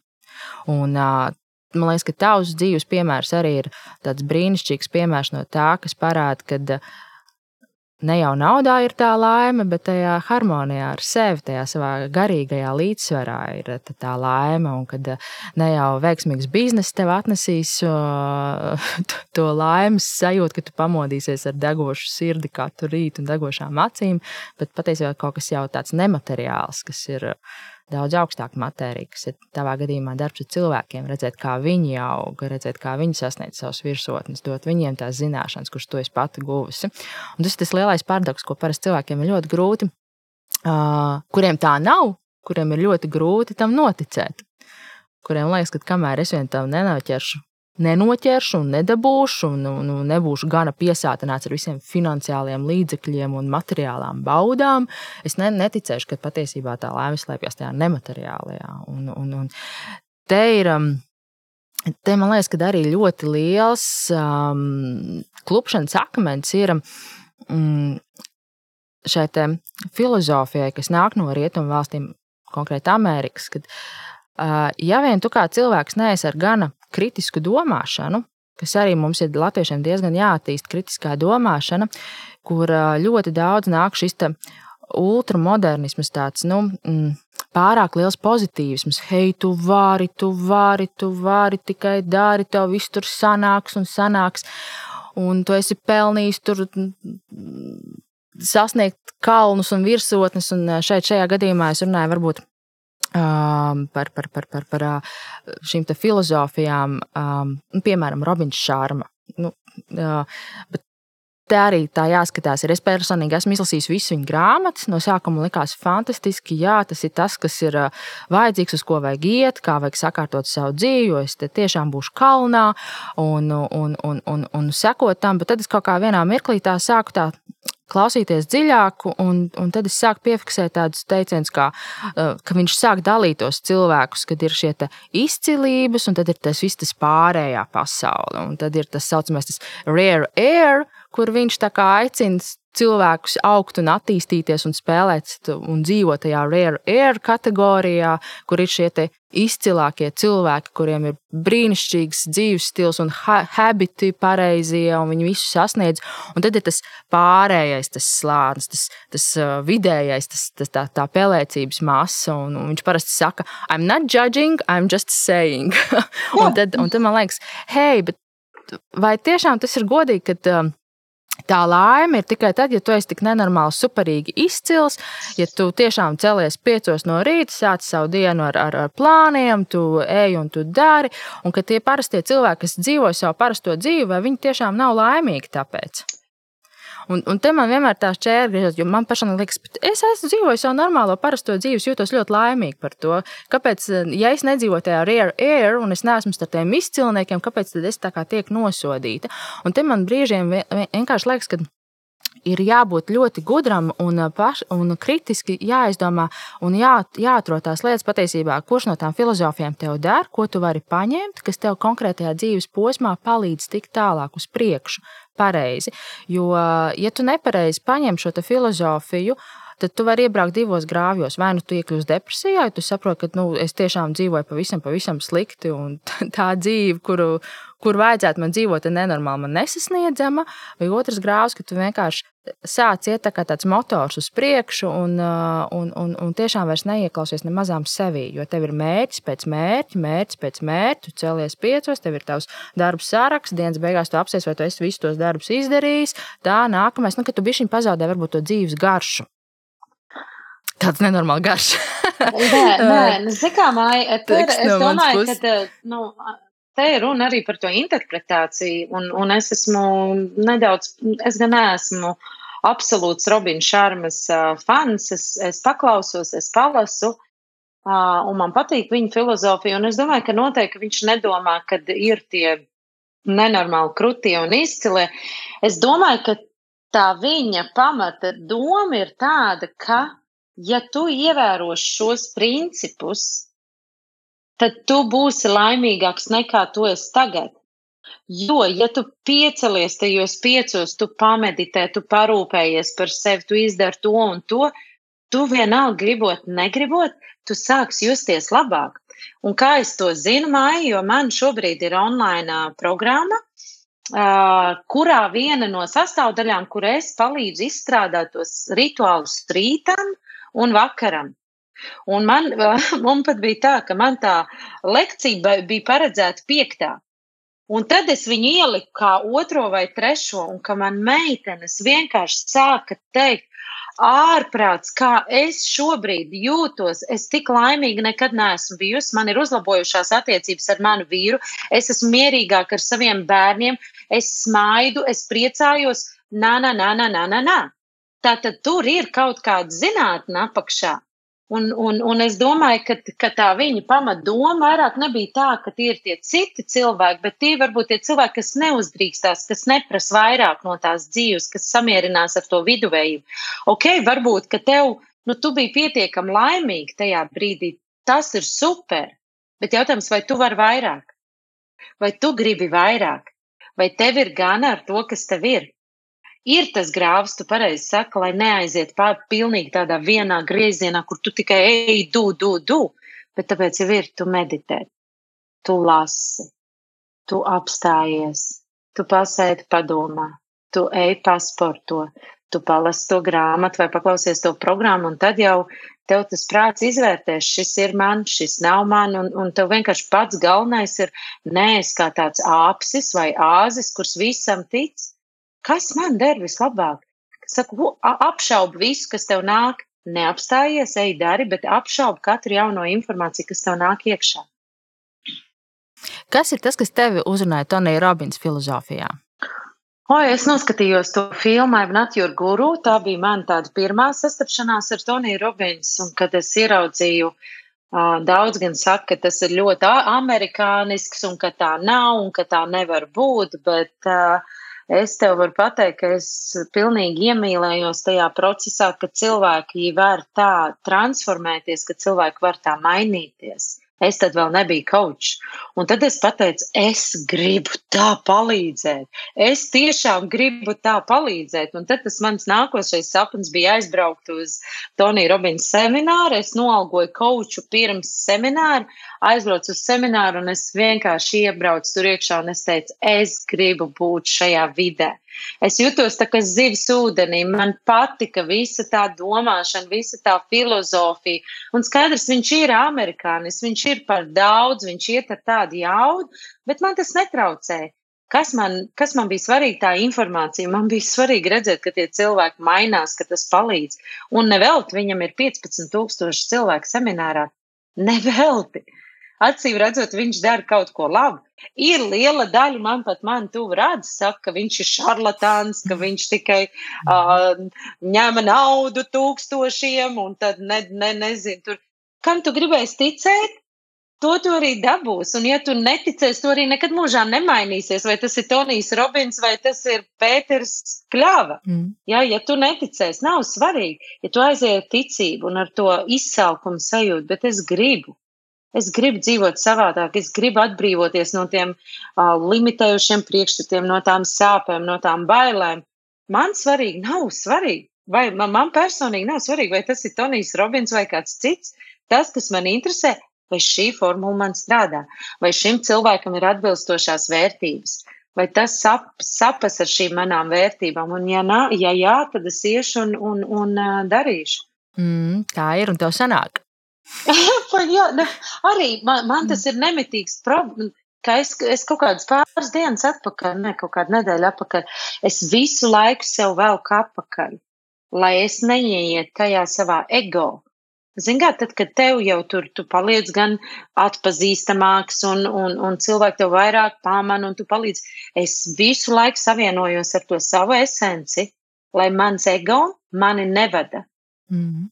Un, man liekas, ka tavs dzīves piemērs arī ir tāds brīnišķīgs piemērs no tā, kas parāda, ka ne jau naudā ir tā laime, bet tajā harmonijā ar sevi, tajā savā garīgajā līdzsvarā ir tā laime. Un kad eh, ne jau veiksmīgs bizness tev atnesīs [LAUGHS] to laimes sajūtu, ka tu pamodīsies ar degošu sirdi katru rītu un degošām acīm, bet patiesībā kaut kas jau tāds nemateriāls, kas ir daudz augstāka matērija, kas ir tavā gadījumā darbs ar cilvēkiem, redzēt, kā viņi aug, redzēt, kā viņi sasniedz savus virsotnes, dot viņiem tās zināšanas, kuras tu esi pati guvusi. Un tas ir tas lielais paradoks, ko parasti cilvēkiem ir ļoti grūti, uh, kuriem tā nav, kuriem ir ļoti grūti tam noticēt. Kuriem liekas, ka kamēr es vien tam nenoķeršu nenoķeršu un nedabūšu, un, un, un nebūšu gana piesātināts ar visiem finansiāliem līdzekļiem un materiālām baudām, es ne, neticēšu, ka patiesībā tā laime slēpjas tajā nemateriālajā. Un, un, un te ir. Um, te man liekas, ka arī ļoti liels um, klupšanas akmens ir um, šai filozofijai, kas nāk no rietumu valstīm, konkrēti Amerikas. Kad, uh, ja vien tu kā cilvēks neesi ar gana kritisku domāšanu, kas arī mums ir latviešiem diezgan jāattīst, kritiskā domāšana, kur ļoti daudz nāk šis ultramodernisms, tāds nu, mm, pārāk liels pozitīvisms. Hei, tu vari, tu vari, tu vari, tikai dari, tev viss tur sanāks un sanāks. Un tu esi pelnījis tur sasniegt kalnus un virsotnes, un šeit, šajā gadījumā es runāju varbūt par, par, par, par, par šīm filozofijām, um, piemēram, Robins Šārma. Nu, uh, bet Te arī tā jāskatās. Ir. Es personīgi esmu izlasījis visu viņa grāmatas. No sākuma likās fantastiski. Jā, tas ir tas, kas ir vajadzīgs, uz ko vajag iet, kā vajag sakārtot savu dzīvi. Jo es tiešām būšu kalnā un, un, un, un, un sekot tam. Bet tad es kaut kā vienā mirklī tā sāku tā klausīties dziļāk, un, un tad es sāku piefiksēt tādus teicienus, kā, uh, ka viņš sāk dalīt tos cilvēkus, kad ir šie izcilības, un tad ir tas viss tas pārējā pasaule. Un tad ir tas saucamais tas rare air, kur viņš aicina cilvēkus augt un attīstīties un spēlēt un dzīvot tajā rare air kategorijā, kur ir šie izcilākie cilvēki, kuriem ir brīnišķīgs dzīves stils un ha habiti pareizie, un viņi visu sasniedz. Un tad ir tas pārējais, tas slānis, tas, tas uh, vidējais, tas, tas, tā, tā pelēcības masa. Un, un viņš parasti saka, I'm not judging, I'm just saying. [LAUGHS] un, tad, un tad man liekas, hei, bet vai tiešām tas ir godīgi, ka Tā laime ir tikai tad, ja tu esi tik nenormāli, superīgi izcils, ja tu tiešām celies piecos no rīta, sāc savu dienu ar, ar, ar plāniem, tu ej un tu dari, un ka tie parastie cilvēki, kas dzīvo savu parasto dzīvi, vai viņi tiešām nav laimīgi tāpēc. Un, un te man vienmēr tā šķēra griežas, jo man pašam liekas, es esmu dzīvojis savu normālo, parasto dzīvi, jūtos ļoti laimīgi par to. Kāpēc, ja es nedzīvoju tajā rare air un es neesmu starp tiem izcilniekiem, kāpēc tad es tā kā tiek nosodīta? Un te man brīžiem vienkārši liekas, ka ir jābūt ļoti gudram un, paš, un kritiski jāizdomā un jā, jāatrod tās lietas patiesībā, kurš no tām filozofijām tev der, ko tu vari paņemt, kas tev konkrētajā dzīves posmā palīdz tikt tālāk uz priekšu pareizi. Jo, ja tu nepareizi paņem šo filozofiju, tad tu vari iebraukt divos grāvjos. Vai nu tu iekļūsi depresijā, ja tu saproti, ka nu, es tiešām dzīvoju pavisam, pavisam slikti, un [LAUGHS] tā dzīve, kuru, kur vajadzētu man dzīvot, ir nenormāli, man nesasniedzama, vai otrs grāvs, ka tu vienkārši sāc iet tā kā tāds motors uz priekšu un, un, un, un tiešām vairs neieklausies ne mazām sevī, jo tev ir mērķis pēc mērķa, mērķis pēc mērķa, tu celies piecos, tev ir tavs darbu saraksts, dienas beigās tu apsies, vai tu esi visus tos darbus izdarījis. Tā nākamais, nu, ka tu bišķiņ pazaudē varbūt to dzīves garšu. Tāds nenormāls garš. nē, nē, [LAUGHS] nu, zikā, māja, tur, es domāju, ka, nu, te ir runa arī par to interpretāciju, un, un es esmu nedaudz, es gan esmu absolūts Robina Šarmas uh, fans, es, es paklausos, es palasu, uh, un man patīk viņa filozofija, un es domāju, ka noteikti viņš nedomā, ka ir tie nenormāli krutie un izcilie. Es domāju, ka tā viņa pamata doma ir tāda, ka, ja tu ievērosi šos principus, tad tu būsi laimīgāks nekā tu esi tagad. Jo, ja tu piecelies tajos piecos, tu pameditē, tu parūpējies par sevi, tu izdari to un to, tu vienalga gribot, negribot, tu sāksi justies labāk. Un kā es to zinu, Māja, jo man šobrīd ir online programma, kurā viena no sastāvdaļām, kur es palīdzu izstrādāt tos rituālus rītam un vakaram. Un man, [LAUGHS] man pat bija tā, ka man tā lekcija bija paredzēta piektā. Un tad es viņu ieliku kā otro vai trešo, un ka man meitenes vienkārši sāka teikt, ārprāts, kā es šobrīd jūtos. Es tik laimīga nekad neesmu bijusi. Man ir uzlabojušās attiecības ar manu vīru. Es esmu mierīgāka ar saviem bērniem. Es smaidu, es priecājos. Nā, nā, nā, nā, nā, nā. Tātad tur ir kaut kāda zinātne apakšā. Un, un, un es domāju, ka, ka tā viņa pamatdoma vairāk nebija tā, ka tie ir tie citi cilvēki, bet tie varbūt tie cilvēki, kas neuzdrīkstās, kas neprasa vairāk no tās dzīves, kas samierinās ar to viduvēju. Ok, varbūt, ka tev, nu, tu biji pietiekami laimīgi tajā brīdī, tas ir super, bet jautājums, vai tu vari vairāk? Vai tu gribi vairāk? Vai tev ir gana ar to, kas tev ir? Ir tas grāvs, tu pareizi saki, lai neaiziet pār pilnīgi tādā vienā griezienā, kur tu tikai ej, du, du, du, bet tāpēc jau ir, tu meditē, tu lasi, tu apstājies, tu pasēdi padomā, tu ej pasporto, tu palasi to grāmatu vai paklausies to programmu, un tad jau tev tas prāts izvērtēs, šis ir man, šis nav man, un, un tev vienkārši pats galvenais ir nees kā tāds āpsis vai āzis, kurš visam tic, kas man der vislabāk? Saku, apšaubu visu, kas tev nāk, neapstājies, ej, dari, bet apšaubu katru jauno informāciju, kas tev nāk iekšā. Kas ir tas, kas tevi uzrunāja Tonija Robins filozofijā? O, es noskatījos to filmu Not Your Guru. Tā bija mana tāda pirmā sastapšanās ar Toniju Robins. Un, kad es ieraudzīju, daudz gan saka, ka tas ir ļoti amerikānisks un ka tā nav un ka tā nevar būt. Bet uh, Es tev varu pateikt, ka es pilnīgi iemīlējos tajā procesā, ka cilvēki var tā transformēties, ka cilvēki var tā mainīties. Es tad vēl nebiju kočs. Un tad es pateicu, es gribu tā palīdzēt. Es tiešām gribu tā palīdzēt. Un tad tas mans nākošais sapnis bija aizbraukt uz Tonija Robins semināru. Es noalgoju koču pirms semināra, aizbraucu uz semināru un es vienkārši iebraucu tur iekšā un es teicu, es gribu būt šajā vidē. Es jutos tā kā zivs ūdenī. Man patika visa tā domāšana, visa tā filozofija. Un skaidrs, viņš ir amerikānis, viņš ir par daudz, viņš iet ar tādu jaudu, bet man tas netraucēja. Kas man, kas man bija svarīgi, tā informācija. Man bija svarīgi redzēt, ka tie cilvēki mainās, ka tas palīdz. Un nevelti viņam ir 15,000 cilvēku seminārā. Nevelti. Acīm redzot, viņš dara kaut ko labu. Ir liela daļa, man pat man tuvu redz, saka, ka viņš ir šarlatāns, ka viņš tikai uh, ņem naudu tūkstošiem un tad ne, ne, nezinu, tur. Kam tu gribēsi ticēt? To tu arī dabūsi. Un, ja tu neticēsi, to arī nekad mūžā nemainīsies. Vai tas ir Tonijs Robins vai tas ir Pēters Kļava. Mm. Ja, ja tu neticēsi, nav svarīgi. Ja tu aizies ar ticību un ar to izsalkumu sajūtu, bet es gribu. Es gribu dzīvot savādāk, es gribu atbrīvoties no tiem uh, limitējošiem priekšstatiem, no tām sāpēm, no tām bailēm. Man svarīgi nav svarīgi, vai man, man personīgi nav svarīgi, vai tas ir Tonijs Robins vai kāds cits. Tas, kas man interesē, vai šī formula man strādā, vai šim cilvēkam ir atbilstošās vērtības, vai tas sap, sapas ar šīm manām vērtībām. Un, ja, nā, ja jā, tad es iešu un, un, un uh, darīšu. Mm, tā ir un tev sanāk. [LAUGHS] jā, ne, arī man, man tas ir nemitīgs problēma. Es, es kaut kādas pāris dienas atpakaļ, ne kaut kādu nedēļu atpakaļ, es visu laiku sev velku atpakaļ, lai es neieietu tajā savā ego. Zini, kā tad, kad tev jau tur tu paliec gan atpazīstamāks un, un, un cilvēki tev vairāk pamana un tu palīdz, es visu laiku savienojos ar to savu esenci, lai mans ego mani nevada. Mm.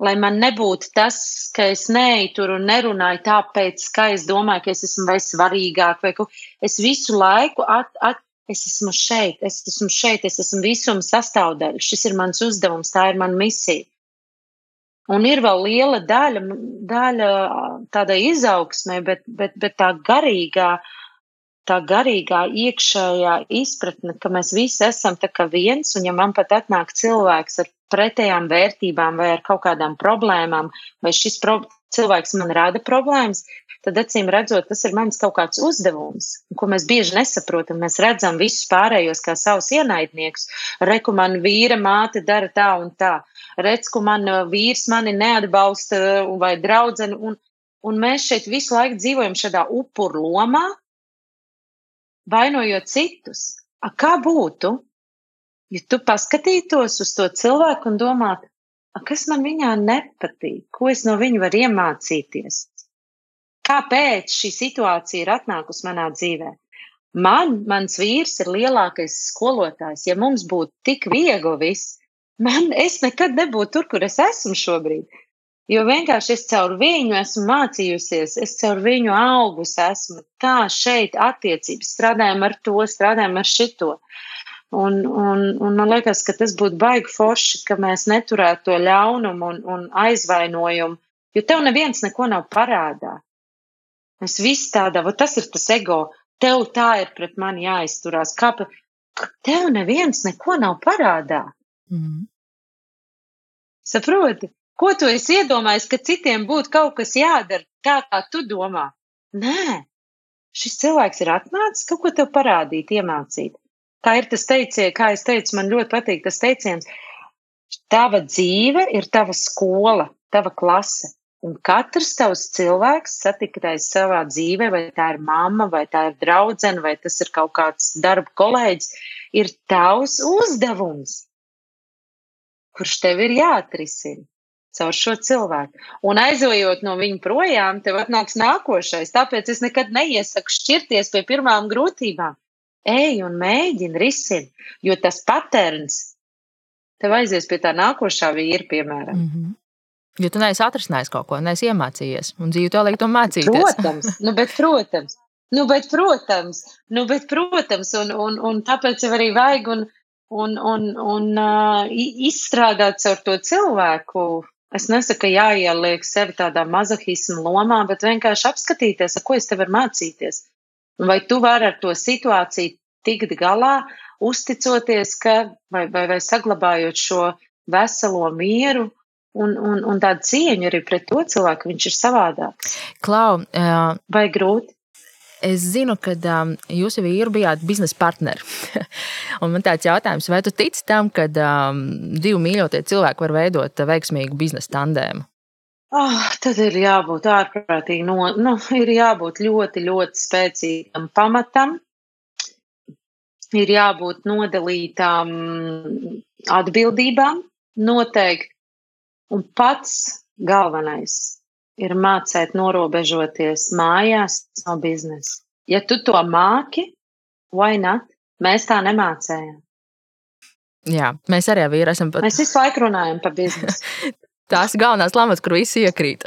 Lai man nebūtu tas, ka es neeju tur un nerunāju tāpēc, ka es domāju, ka es esmu vai svarīgāk, vai ko. Es visu laiku at, at, es esmu šeit, es esmu šeit, es esmu visuma sastāvdaļa. Šis ir mans uzdevums, tā ir mana misija. Un ir vēl liela daļa, daļa tādai izaugsmē, bet, bet, bet tā garīgā, tā garīgā iekšējā izpratne, ka mēs visi esam tā kā viens, un ja man pat atnāk cilvēks ar pretējām vērtībām vai ar kaut kādām problēmām, vai šis pro cilvēks man rada problēmas, tad acīm redzot, tas ir mans kaut kāds uzdevums, ko mēs bieži nesaprotam. Mēs redzam visus pārējos kā savus ienaidniekus. Reku man vīra māte dara tā un tā. Redz, ka man uh, vīrs mani neatbalsta uh, vai draudzene. Un, un mēs šeit visu laiku dzīvojam šādā upuru lomā, vainojot citus. A, kā būtu, ja tu paskatītos uz to cilvēku un domātu, kas man viņā nepatīk, ko es no viņa varu iemācīties? kāpēc šī situācija ir atnākusi manā dzīvē. Man, mans vīrs ir lielākais skolotājs. Ja mums būtu tik viegli viss, man, es nekad nebūtu tur, kur es esmu šobrīd. Jo vienkārši es caur viņu esmu mācījusies, es caur viņu augus esmu. Tā šeit attiecības strādājam ar to, strādājam ar šito. Un, un, un man liekas, ka tas būtu baigi forši, ka mēs neturētu to ļaunumu un, un aizvainojumu, jo tev neviens neko nav parādā. Mēs visi tādā, va, tas ir tas ego. Tev tā ir pret mani jāizturās. Kāpēc? Tev neviens neko nav parādā. Mm. Saproti, ko tu esi iedomājies, ka citiem būtu kaut kas jādara tā, kā tu domā? Nē, šis cilvēks ir atnācis kaut ko tev parādīt, iemācīt. Tā ir tas teiciens, kā es teicu, man ļoti patīk tas teiciens. Tava dzīve ir tava skola, tava klase. Un katrs tavs cilvēks satiktais savā dzīvē, vai tā ir mamma, vai tā ir draudzene, vai tas ir kaut kāds darba kolēģis, ir tavs uzdevums, kurš tev ir jāatrisina caur šo cilvēku. Un aizojot no viņa projām, tev atnāks nākošais. Tāpēc es nekad neiesaku šķirties pie pirmām grūtībām. Ej un mēģini risināt, jo tas patērns tev aizies pie tā nākošā vīra, piemēram. Mm -hmm. Jo tu neesi atrisinājis kaut ko, neesi iemācījies, un dzīve to liek to mācīties. Protams, nu, bet, protams, nu, bet, protams, nu, bet, protams un, un, un tāpēc jau arī vajag un, un, un, un uh, izstrādāt caur to cilvēku. Es nesaku, ka jāieliek sevi tādā mazahismu lomā, bet vienkārši apskatīties, ko es te varu mācīties. Vai tu vari ar to situāciju tikt galā, uzticoties, ka, vai, vai, vai saglabājot šo veselo mieru, un, un, un tādu cieņu arī pret to cilvēku. Viņš ir savādāks. Klau, uh, vai grūti? Es zinu, ka um, jūs jau vīru bijāt biznesa partneri. [LAUGHS] man tāds jautājums, vai tu tici tam, ka um, divi mīļotie cilvēki var veidot veiksmīgu biznesa tandēmu? Oh, tad ir jābūt ārprātīgi, no, nu, ir jābūt ļoti, ļoti spēcīgam pamatam, ir jābūt nodalītām atbildībām, noteikti Un pats galvenais ir mācīt norobežoties mājās no biznesa. Ja tu to māki, vai ne? Mēs tā nemācējām. Jā, mēs arī vīri esam pat. Mēs visu laiku runājam par biznesu. [LAUGHS] Tās galvenās lamas, kur visi iekrīt.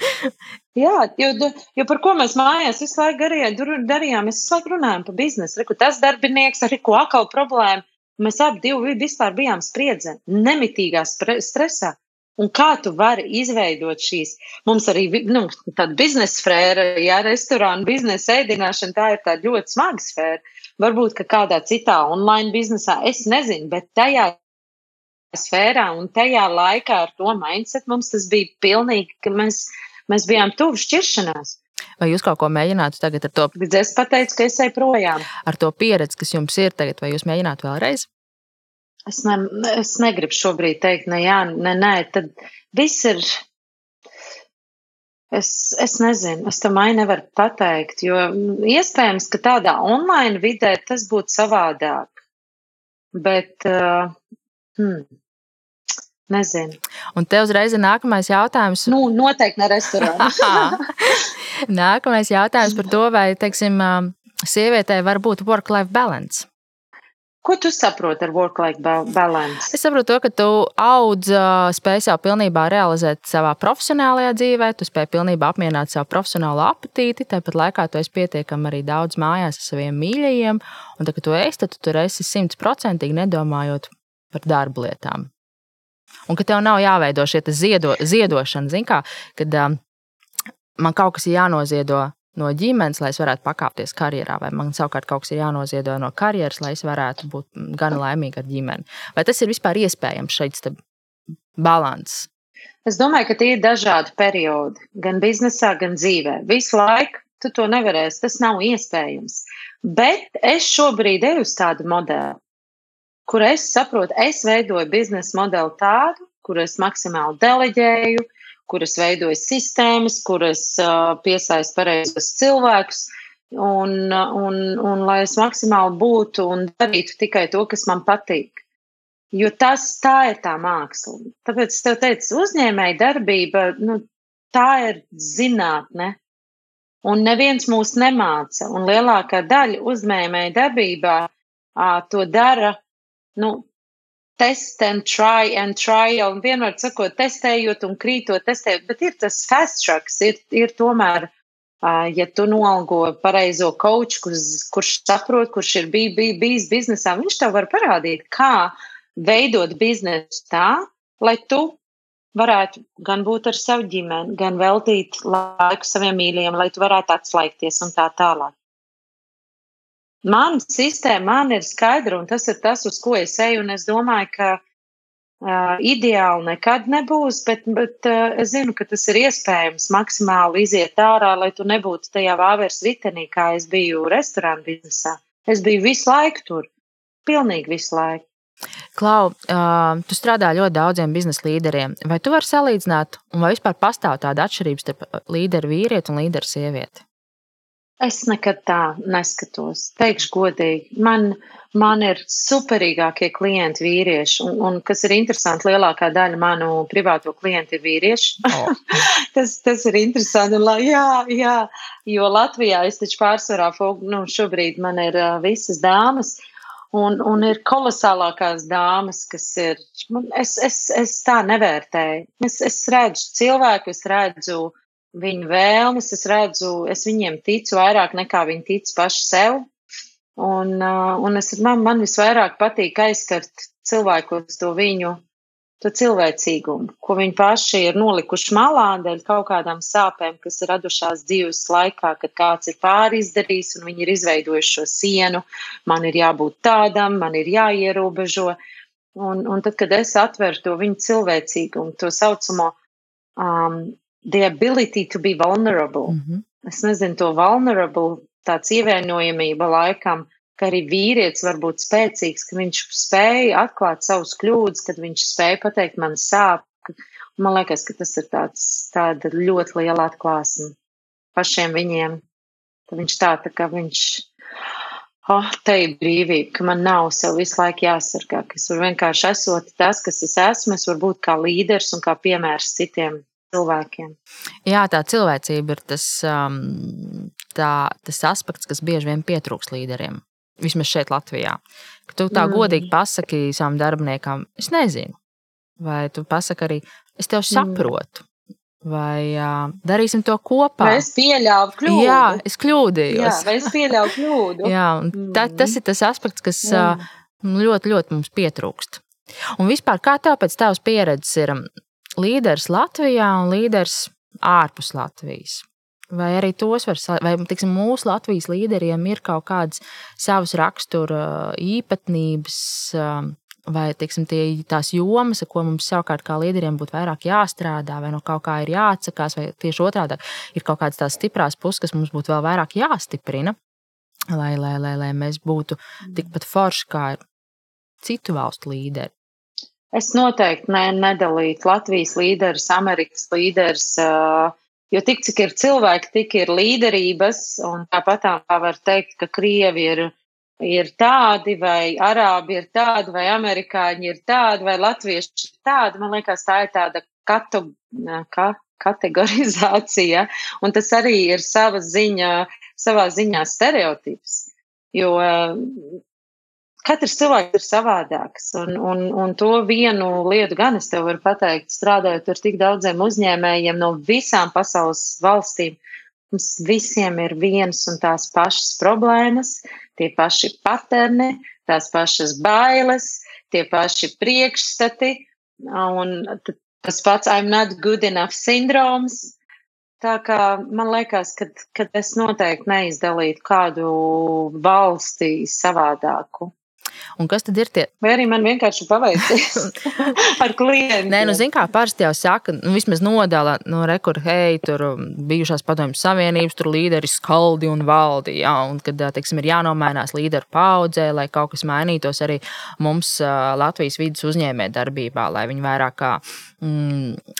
[LAUGHS] Jā, jo, jo par ko mēs mājās visu laiku darījām, darījām mēs visu laiku runājam par biznesu. Reku, tas darbinieks, arī ko atkal problēma. Mēs abi divi vispār bijām spriedzē, nemitīgā stresā. Un kā tu vari izveidot šīs? Mums arī nu, tāda biznesa sfēra, ja restorāna biznesa ēdināšana, tā ir tāda ļoti smaga sfēra. Varbūt, ka kādā citā online biznesā, es nezinu, bet tajā sfērā un tajā laikā ar to mindset mums tas bija pilnīgi, ka mēs, Mēs bijām tuvu šķiršanās. Vai jūs kaut ko mēģinātu tagad ar to? Bet es pateicu, ka es eju projām. Ar to pieredzi, kas jums ir tagad, vai jūs mēģinātu vēlreiz? Es, ne, es negribu šobrīd teikt, ne, jā, ne, nē, tad viss ir. Es, es nezinu, es tam ai nevaru pateikt, jo iespējams, ka tādā online vidē tas būtu savādāk. Bet, uh, hmm, nezinu. Un te uzreiz ir nākamais jautājums. Nu, noteikti ne restorānā. [LAUGHS] nākamais jautājums par to, vai, teiksim, sievietei var būt work-life balance. Ko tu saproti ar work-life balance? Es saprotu, to, ka tu audz, spēj jau pilnībā realizēt savā profesionālajā dzīvē, tu spēj pilnībā apmierināt savu profesionālo apetīti, tāpat laikā tu esi pietiekami arī daudz mājās ar saviem mīļajiem, un tad, kad tu esi, tad tu tur esi simtprocentīgi nedomājot par darba lietām. Un ka tev nav jāveido šie ziedo, ziedošana, zin kā, kad um, man kaut kas ir jānoziedo no ģimenes, lai es varētu pakāpties karjerā, vai man savukārt kaut kas ir jānoziedo no karjeras, lai es varētu būt gan laimīga ar ģimeni. Vai tas ir vispār iespējams šeit balans? Es domāju, ka tie ir dažādi periodi, gan biznesā, gan dzīvē. Visu laiku tu to nevarēsi, tas nav iespējams. Bet es šobrīd eju uz tādu modeli, kur es saprotu, es veidoju biznesa modeli tādu, kur es maksimāli deleģēju, uh, kuras veidoja sistēmas, kuras uh, piesaistu pareizos cilvēkus. Un, un, un lai es maksimāli būtu un darītu tikai to, kas man patīk. Jo tas tā ir tā māksla. Tāpēc es tev teicu, uzņēmēja darbība, nu, tā ir zinātne. Un neviens mūs nemāca. Un lielākā daļa uzņēmēja darbībā à, to dara nu, test and try and trial, un vienmēr sakot, testējot un krītot, testējot, bet ir tas fast tracks, ir, ir tomēr, uh, ja tu noalgo pareizo coach, kurš, kurš saprot, kurš ir bij, bij, bijis biznesā, viņš tev var parādīt, kā veidot biznesu tā, lai tu varētu gan būt ar savu ģimeni, gan veltīt laiku saviem mīļajiem, lai tu varētu atslēgties un tā tālāk. Mana sistēma man ir skaidra, un tas ir tas, uz ko es eju. Es domāju, ka uh, ideāli nekad nebūs, bet, bet uh, es zinu, ka tas ir iespējams maksimāli iziet ārā, lai tu nebūtu tajā vāveres ritenī, kā es biju restorāna biznesā. Es biju visu laiku tur, pilnīgi visu laiku. Klau, uh, tu strādā ļoti daudziem biznesa līderiem. Vai tu vari salīdzināt, vai vispār pastāv tāda atšķirība starp līderu vīrieti un līderu sievieti? Es nekad tā neskatos. Teikšu godīgi, man, man ir superīgākie klienti vīrieši, un, un kas ir interesanti, lielākā daļa manu privāto klientu ir vīrieši. Oh. [LAUGHS] tas, tas ir interesanti. Un, jā, jā, jo Latvijā es taču pārsvarā, nu, šobrīd man ir visas dāmas. Un, un ir kolosālākās dāmas, kas ir. Es, es, es tā nevērtēju. Es, es redzu cilvēku, es redzu viņu vēlmes, es redzu, es viņiem ticu vairāk nekā viņi tic paši sev. Un, uh, un es, man, man visvairāk patīk aizskart cilvēkos to viņu to cilvēcīgumu, ko viņi paši ir nolikuši malā dēļ kaut kādām sāpēm, kas ir radušās dzīves laikā, kad kāds ir pāri izdarījis un viņi ir izveidojuši šo sienu. Man ir jābūt tādam, man ir jāierobežo. Un, un tad, kad es atveru to viņu cilvēcīgumu, to saucamo um, the ability to be vulnerable. Mm -hmm. Es nezinu, to vulnerable, tāds ievainojamība laikam, ka arī vīrietis var būt spēcīgs, ka viņš spēja atklāt savus kļūdas, kad viņš spēja pateikt, man sāp. Man liekas, ka tas ir tāds, tāda ļoti liela atklāsme pašiem viņiem. Tad viņš tā, tā kā viņš, oh, te ir brīvība, ka man nav sev visu laiku jāsargā, ka es varu vienkārši esot tas, kas es esmu, es varu būt kā līderis un kā piemērs citiem cilvēkiem. Jā, tā cilvēcība ir tas, um, tā, tas aspekts, kas bieži vien pietrūks līderiem. Vismaz šeit, Latvijā. Ka tu tā mm. godīgi pasaki savam darbiniekam, es nezinu. Vai tu pasaki arī, es tev mm. saprotu. Mm. Vai uh, darīsim to kopā? Vai es pieļāvu kļūdu? Jā, es kļūdījos. Jā, vai es pieļāvu kļūdu? [LAUGHS] Jā, tā, tas ir tas aspekts, kas uh, ļoti, ļoti mums pietrūkst. Un vispār, kā tev pēc tavas pieredzes ir līderis Latvijā un līderis ārpus Latvijas. Vai arī tos var, vai tiksim, mūsu Latvijas līderiem ir kaut kādas savas rakstura īpatnības, vai teiksim, tie, tās jomas, ar ko mums savukārt kā līderiem būtu vairāk jāstrādā, vai no kaut kā ir jāatsakās, vai tieši otrādi ir kaut kādas tās stiprās puses, kas mums būtu vēl vairāk jāstiprina, lai, lai, lai, lai mēs būtu tikpat forši kā citu valstu līderi. Es noteikti ne, nedalītu Latvijas līderus, Amerikas līderus, jo tik cik ir cilvēki, tik ir līderības, tāpat tā var teikt, ka Krievi ir ir tādi, vai arābi ir tādi, vai amerikāņi ir tādi, vai latvieši ir tādi. Man liekas, tā ir tāda katu, ka, kategorizācija, un tas arī ir sava ziņa, savā ziņā stereotips. Jo katrs cilvēks ir savādāks, un, un, un to vienu lietu gan es tev varu pateikt, strādājot ar tik daudziem uzņēmējiem no visām pasaules valstīm. Mums visiem ir vienas un tās pašas problēmas, tie paši paterni, tās pašas bailes, tie paši priekšstati un tas pats I'm not good enough sindroms. Tā kā man liekas, ka, es noteikti neizdalītu kādu valsti savādāku. Un kas tad ir tie? Vai arī man vienkārši paveicies [LAUGHS] ar klientiem? Nē, nu, zin kā parasti jau saka, nu, vismaz nodala, nu, rekur, hei, tur um, bijušās padomjas savienības, tur līderi skaldi un valdi, jā, un kad, teiksim, ir jānomainās līderu paudzē, lai kaut kas mainītos arī mums Latvijas vidas uzņēmē darbībā, lai viņi vairāk kā mm,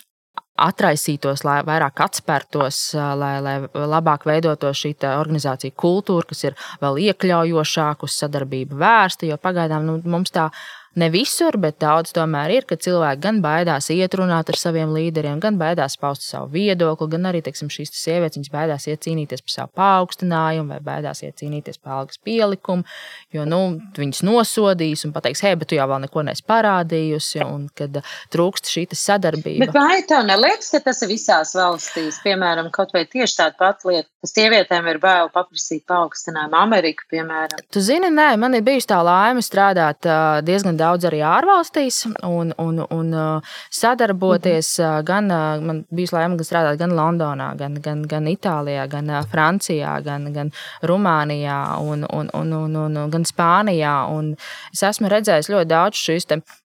atraisītos, lai vairāk atspērtos, lai, lai labāk veidotos šī organizācija kultūra, kas ir vēl iekļaujošāka, uz sadarbību vērsta. Jo pagaidām nu, mums tā Ne visur, bet daudz tomēr ir, ka cilvēki gan baidās iet runāt ar saviem līderiem, gan baidās paust savu viedokli, gan arī teiksim, šīs sievietes baidās iet cīnīties par savu paaugstinājumu vai baidās iet cīnīties par algas pielikumu, jo nu, viņas nosodīs un pateiks, hei, bet tu jau vēl neko neesi parādījusi, un kad trūkst šī sadarbība. Bet vai tev neliekas, ka tas ir visās valstīs, piemēram, kaut vai tieši tāda pati lieta, ka sievietēm ir bail paprasīt paaugstinājumu Ameriku, piemēram? Tu zini, nē, man ir bijusi tā laime strādāt diezgan daudz arī ārvalstīs un, un, un uh, sadarboties. Mm -hmm. Gan man bija laime gan strādāt gan Londonā, gan, gan, gan Itālijā, gan Francijā, gan, gan Rumānijā un, un, un, un, un, gan Spānijā. Un es esmu redzējis ļoti daudz šīs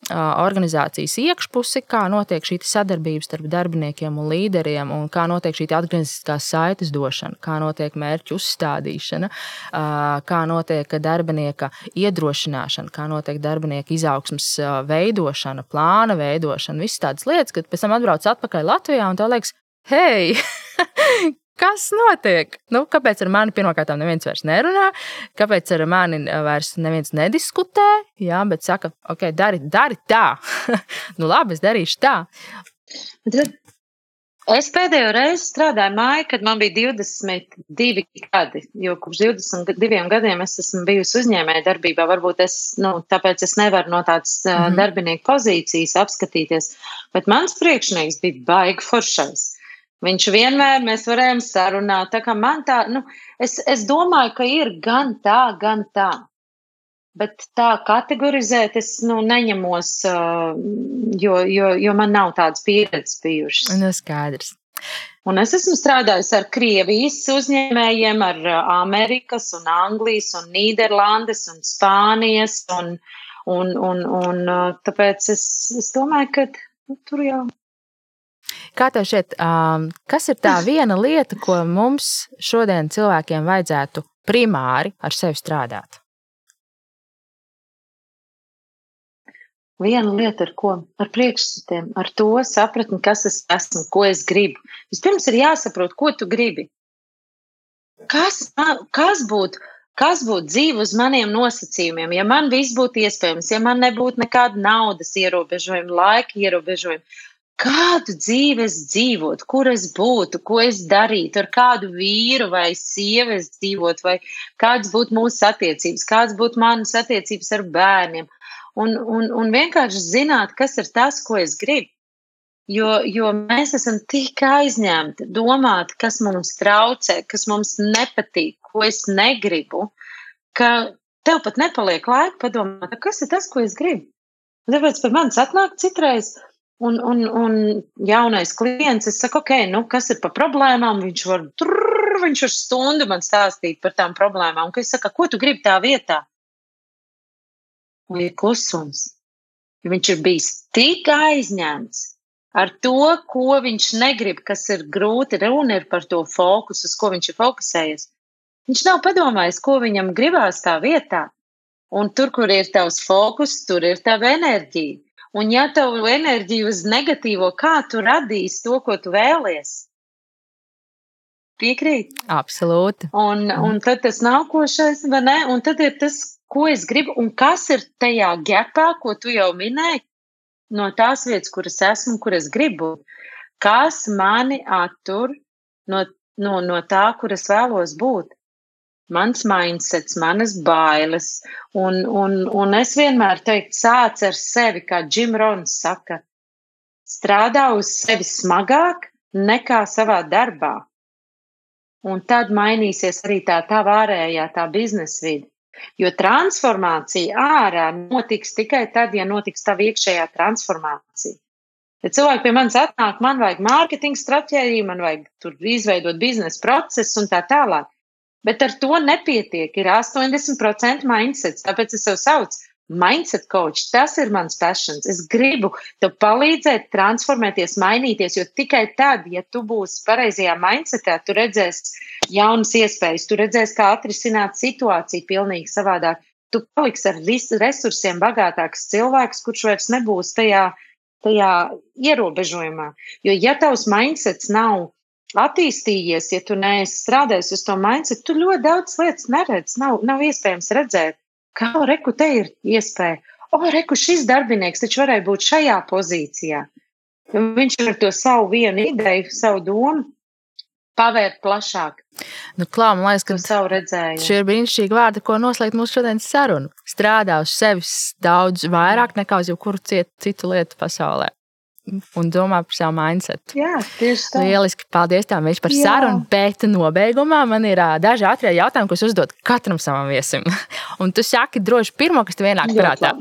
organizācijas iekšpusi, kā notiek šī sadarbība starp darbiniekiem un līderiem, un kā notiek šī atgriezniskā saites došana, kā notiek mērķu uzstādīšana, kā notiek darbinieka iedrošināšana, kā notiek darbinieka izaugsmas veidošana, plāna veidošana, visas tādas lietas, kad pēc tam atbrauc atpakaļ Latvijā un tā liekas, hei, [LAUGHS] kas notiek? Nu, kāpēc ar mani pirmkārt neviens vairs nerunā, kāpēc ar mani vairs neviens nediskutē, jā, bet saka, ok, dari, dari tā. [LAUGHS] nu, labi, es darīšu tā. Es pēdējo reizi strādāju māju, kad man bija 22 gadi, jo kopš 22 gadiem es esmu bijusi uzņēmēja darbībā. Varbūt es, nu, tāpēc es nevaru no tādas mm -hmm. darbinieku pozīcijas apskatīties, bet mans priekšnieks bija baigi foršais. Viņš vienmēr mēs varējām sarunāt. Tā kā man tā, nu, es, es domāju, ka ir gan tā, gan tā. Bet tā kategorizēt es nu, neņemos, jo, jo, jo man nav tādas pieredzes bijušas. Nu, skaidrs. Un es esmu strādājis ar Krievijas uzņēmējiem, ar Amerikas, un Anglijas, un Nīderlandes, un Spānijas. Un, un, un, un, tāpēc es, es domāju, ka nu, tur jau Kā tev šķiet, um, kas ir tā viena lieta, ko mums šodien cilvēkiem vajadzētu primāri ar sevi strādāt? Viena lieta, ar ko? Ar priekšstatiem, ar to sapratni, kas es esmu, ko es gribu. Vispirms ir jāsaprot, ko tu gribi. Kas, kas būtu? Kas būtu dzīve uz maniem nosacījumiem, ja man viss būtu iespējams, ja man nebūtu nekāda naudas ierobežojuma, laika ierobežojuma, kādu dzīvi es dzīvotu, kur es būtu, ko es darītu, ar kādu vīru vai sievu es dzīvotu, vai kādas būtu mūsu attiecības, kādas būtu manas attiecības ar bērniem. Un, un, un vienkārši zināt, kas ir tas, ko es gribu. Jo, jo mēs esam tik aizņemti domāt, kas mums traucē, kas mums nepatīk, ko es negribu, ka tev pat nepaliek laika padomāt, kas ir tas, ko es gribu. Tāpēc pie manis atnāk citreiz, uh, Un, un, un jaunais klients, es saku, ok, nu, kas ir pa problēmām? Viņš var, trrr, viņš var stundu man stāstīt par tām problēmām. Un es saku, ko tu gribi tā vietā? Un ir klusums. Viņš ir bijis tik aizņemts ar to, ko viņš negrib, kas ir grūti. Runa ir par to fokusu, uz ko viņš ir fokusējies. Viņš nav padomājis, ko viņam gribās tā vietā. Un tur, kur ir tavs fokus, tur ir tava enerģija. Un ja tev enerģija uz negatīvo, kā tu radīsi to, ko tu vēlies? Piekrīt. Absolūti. Un, un tad tas nākošais, vai ne? Un tad ir tas, ko es gribu, un kas ir tajā gapā, ko tu jau minēji, no tās vietas, kur es esmu, kur es gribu. Kas mani attur no, no, no tā, kur es vēlos būt? Mans mindsets, manas bailes. Un, un, un es vienmēr teiktu, sāc ar sevi, kā Jim Rons saka, strādā uz sevi smagāk nekā savā darbā. Un tad mainīsies arī tā tā ārējā, tā biznesa vide. Jo transformācija ārā notiks tikai tad, ja notiks tā iekšējā transformācija. Ja cilvēki pie manis atnāk, man vajag mārketinga stratēģiju, man vajag tur izveidot biznesa procesu un tā tālāk. Bet ar to nepietiek. Ir 80% mindsets. Tāpēc es sev saucu mindset coach. Tas ir mans passions. Es gribu tev palīdzēt, transformēties, mainīties, jo tikai tad, ja tu būsi pareizajā mindsetā, tu redzēsi jaunas iespējas, tu redzēsi, kā atrisināt situāciju pilnīgi savādāk. Tu paliksi ar resursiem bagātāks cilvēks, kurš vairs nebūs tajā, tajā ierobežojumā. Jo, ja tavs mindsets nav attīstījies, ja tu neesi strādājis uz to mindset, tu ļoti daudz lietas neredz, nav, nav iespējams redzēt. Kā reku te ir iespēja? O, reku šis darbinieks taču varēja būt šajā pozīcijā. Viņš ar to savu vienu ideju, savu domu pavērt plašāk. Nu, klā, man liekas, ka. Šie ir brīnišķīgi vārdi, ko noslēgt mūsu šodienas sarunu. Strādā uz sevis daudz vairāk nekā uz jebkuru citu lietu pasaulē un domā par savu mindsetu. Jā, tieši tā. Lieliski, paldies tev par Jā. sarunu, bet nobeigumā man ir daži ātrie jautājumi, ko es uzdod katram savam viesim. [LAUGHS] Un tu saki droši pirmo, kas tev ienāk prātā.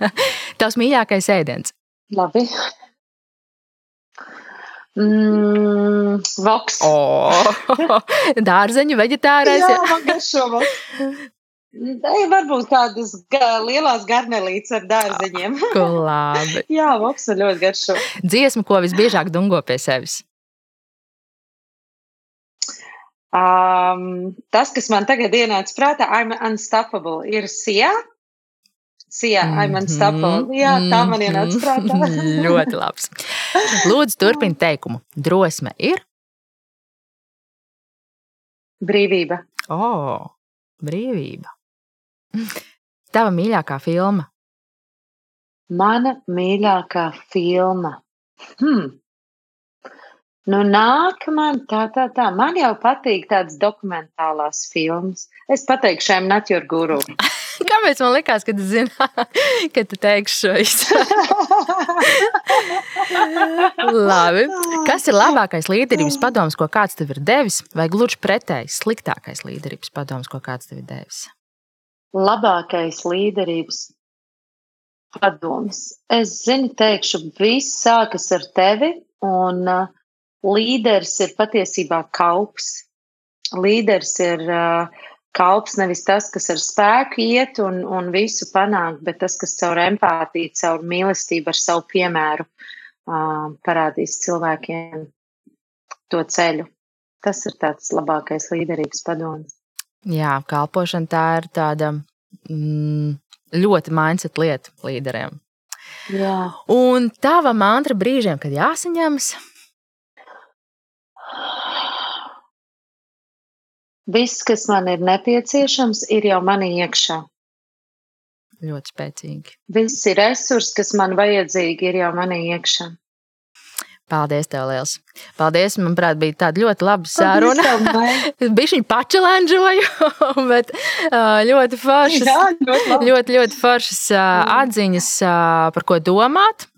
[LAUGHS] Tavs mīļākais ēdiens. Labi. Mm, voks. Oh, [LAUGHS] dārzeņu veģetārais. Jā, man garšo voks. Ei, varbūt kādas ga lielās garnelītes ar dārzeņiem. Labi. [LAUGHS] Jā, voks ir ļoti garšo. Dziesma, ko visbiežāk dungo pie sevis? Um, tas, kas man tagad ienāca prātā, I'm unstoppable, ir Sijā. Sijā, mm -hmm. I'm unstoppable. Jā, tā man ienāca prātā. [LAUGHS] ļoti labs. Lūdzu, turpini teikumu. Drosme ir? Brīvība. O, oh, brīvība. [LAUGHS] Tava mīļākā filma? Mana mīļākā filma. Hmm. Nu, nāk man tā, tā, tā. Man jau patīk tādas dokumentālās filmas. Es pateikšu, not your guru. [LAUGHS] Kāpēc man likās, ka tu zini, [LAUGHS] ka tu teiksi šo izsākumu? Labi. Kas ir labākais līderības padoms, ko kāds tev ir devis, vai gluži pretēji sliktākais līderības padoms, ko kāds tev ir devis? Labākais līderības padoms. Es zinu, teikšu, viss sākas ar tevi, un uh, līderis ir patiesībā kalps. Līderis ir uh, kalps nevis tas, kas ar spēku iet un, un visu panākt, bet tas, kas caur empātiju, caur mīlestību, ar savu piemēru uh, parādīs cilvēkiem to ceļu. Tas ir tāds labākais līderības padoms. Jā, kalpošana tā ir tāda mm, ļoti mindset lieta līderiem. Jā. Un tava mantra brīžiem, kad jāsaņemas? Viss, kas man ir nepieciešams, ir jau manī iekšā. Ļoti spēcīgi. Visi resursi, kas man vajadzīgi, ir jau manī iekšā. Paldies, tev liels. Paldies, manuprāt, bija tāda ļoti laba saruna. [LAUGHS] Bija viņa pačelenžoju, [LAUGHS] bet ļoti foršas, Jā, ļoti, ļoti, ļoti foršas atziņas, par ko domāt.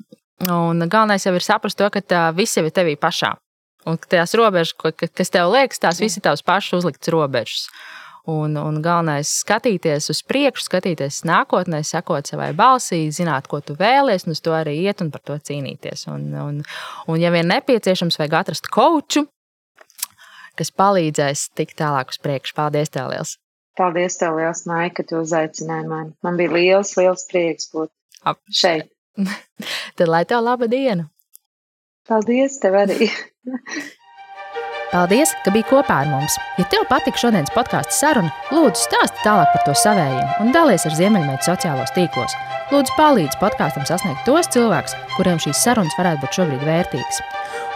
Un galvenais jau ir saprast to, ka viss jau ir tevī pašā. Un ka tās robežas, kas tev liekas, tās visi tavs pašs uzlikts robežas. Un, un galvenais ir skatīties uz priekšu, skatīties nākotnē, sekot savai balsī, zināt, ko tu vēlies, un uz to arī iet un par to cīnīties. Un, un, un ja vien nepieciešams, vajag atrast koču, kas palīdzēs tikt tālāk uz priekšu. Paldies, tev liels! Paldies, tev liels, Maija, ka tu uzaicināji mani. Man bija liels, liels prieks būt Ap. šeit. [LAUGHS] Tad lai tev laba diena! Paldies, tev arī! [LAUGHS] Paldies, ka biji kopā ar mums! Ja tev patika šodienas podkāstu saruna, lūdzu stāsti tālāk par to savējiem un dalies ar Ziemeļmeitu sociālos tīklos. Lūdzu, palīdzi podkāstam sasniegt tos cilvēkus, kuriem šīs sarunas varētu būt šobrīd vērtīgas.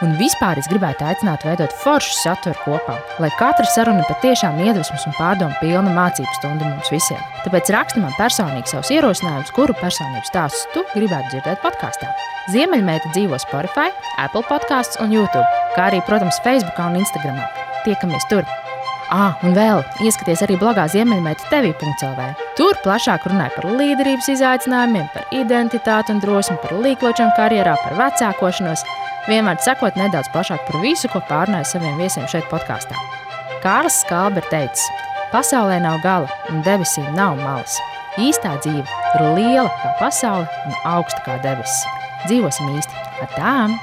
Un vispār es gribētu aicināt veidot foršu saturu kopā, lai katra saruna patiešām iedvesmas un pārdomu pilna mācību stunda mums visiem. Tāpēc raksti man personīgi savus ierosinājumus, kuru personības stāstus tu gribētu dzirdēt podkāstā. Ziemeļmeita dzīvo Spotify, Apple podkāstos un YouTube, kā arī, protams, Facebook un Instagram. Tiekamies tur! Ah, un vēl ieskaties arī blogā Ziemeļmeita TV.CLV. Tur plašāk runāja par līderības izaicinājumiem, par identitāti un drosmi, par līkločiem karjerā, par vecākošanos. Vienmēr sakot nedaudz plašāk par visu, ko pārnāja saviem viesiem šeit podkāstā. Kārlis Skalbe ir teicis, pasaulē nav gala un debesīm nav malas. Īstā dzīve ir liela kā pasaule un augsta kā debesis dzīvosim īsti ar tām!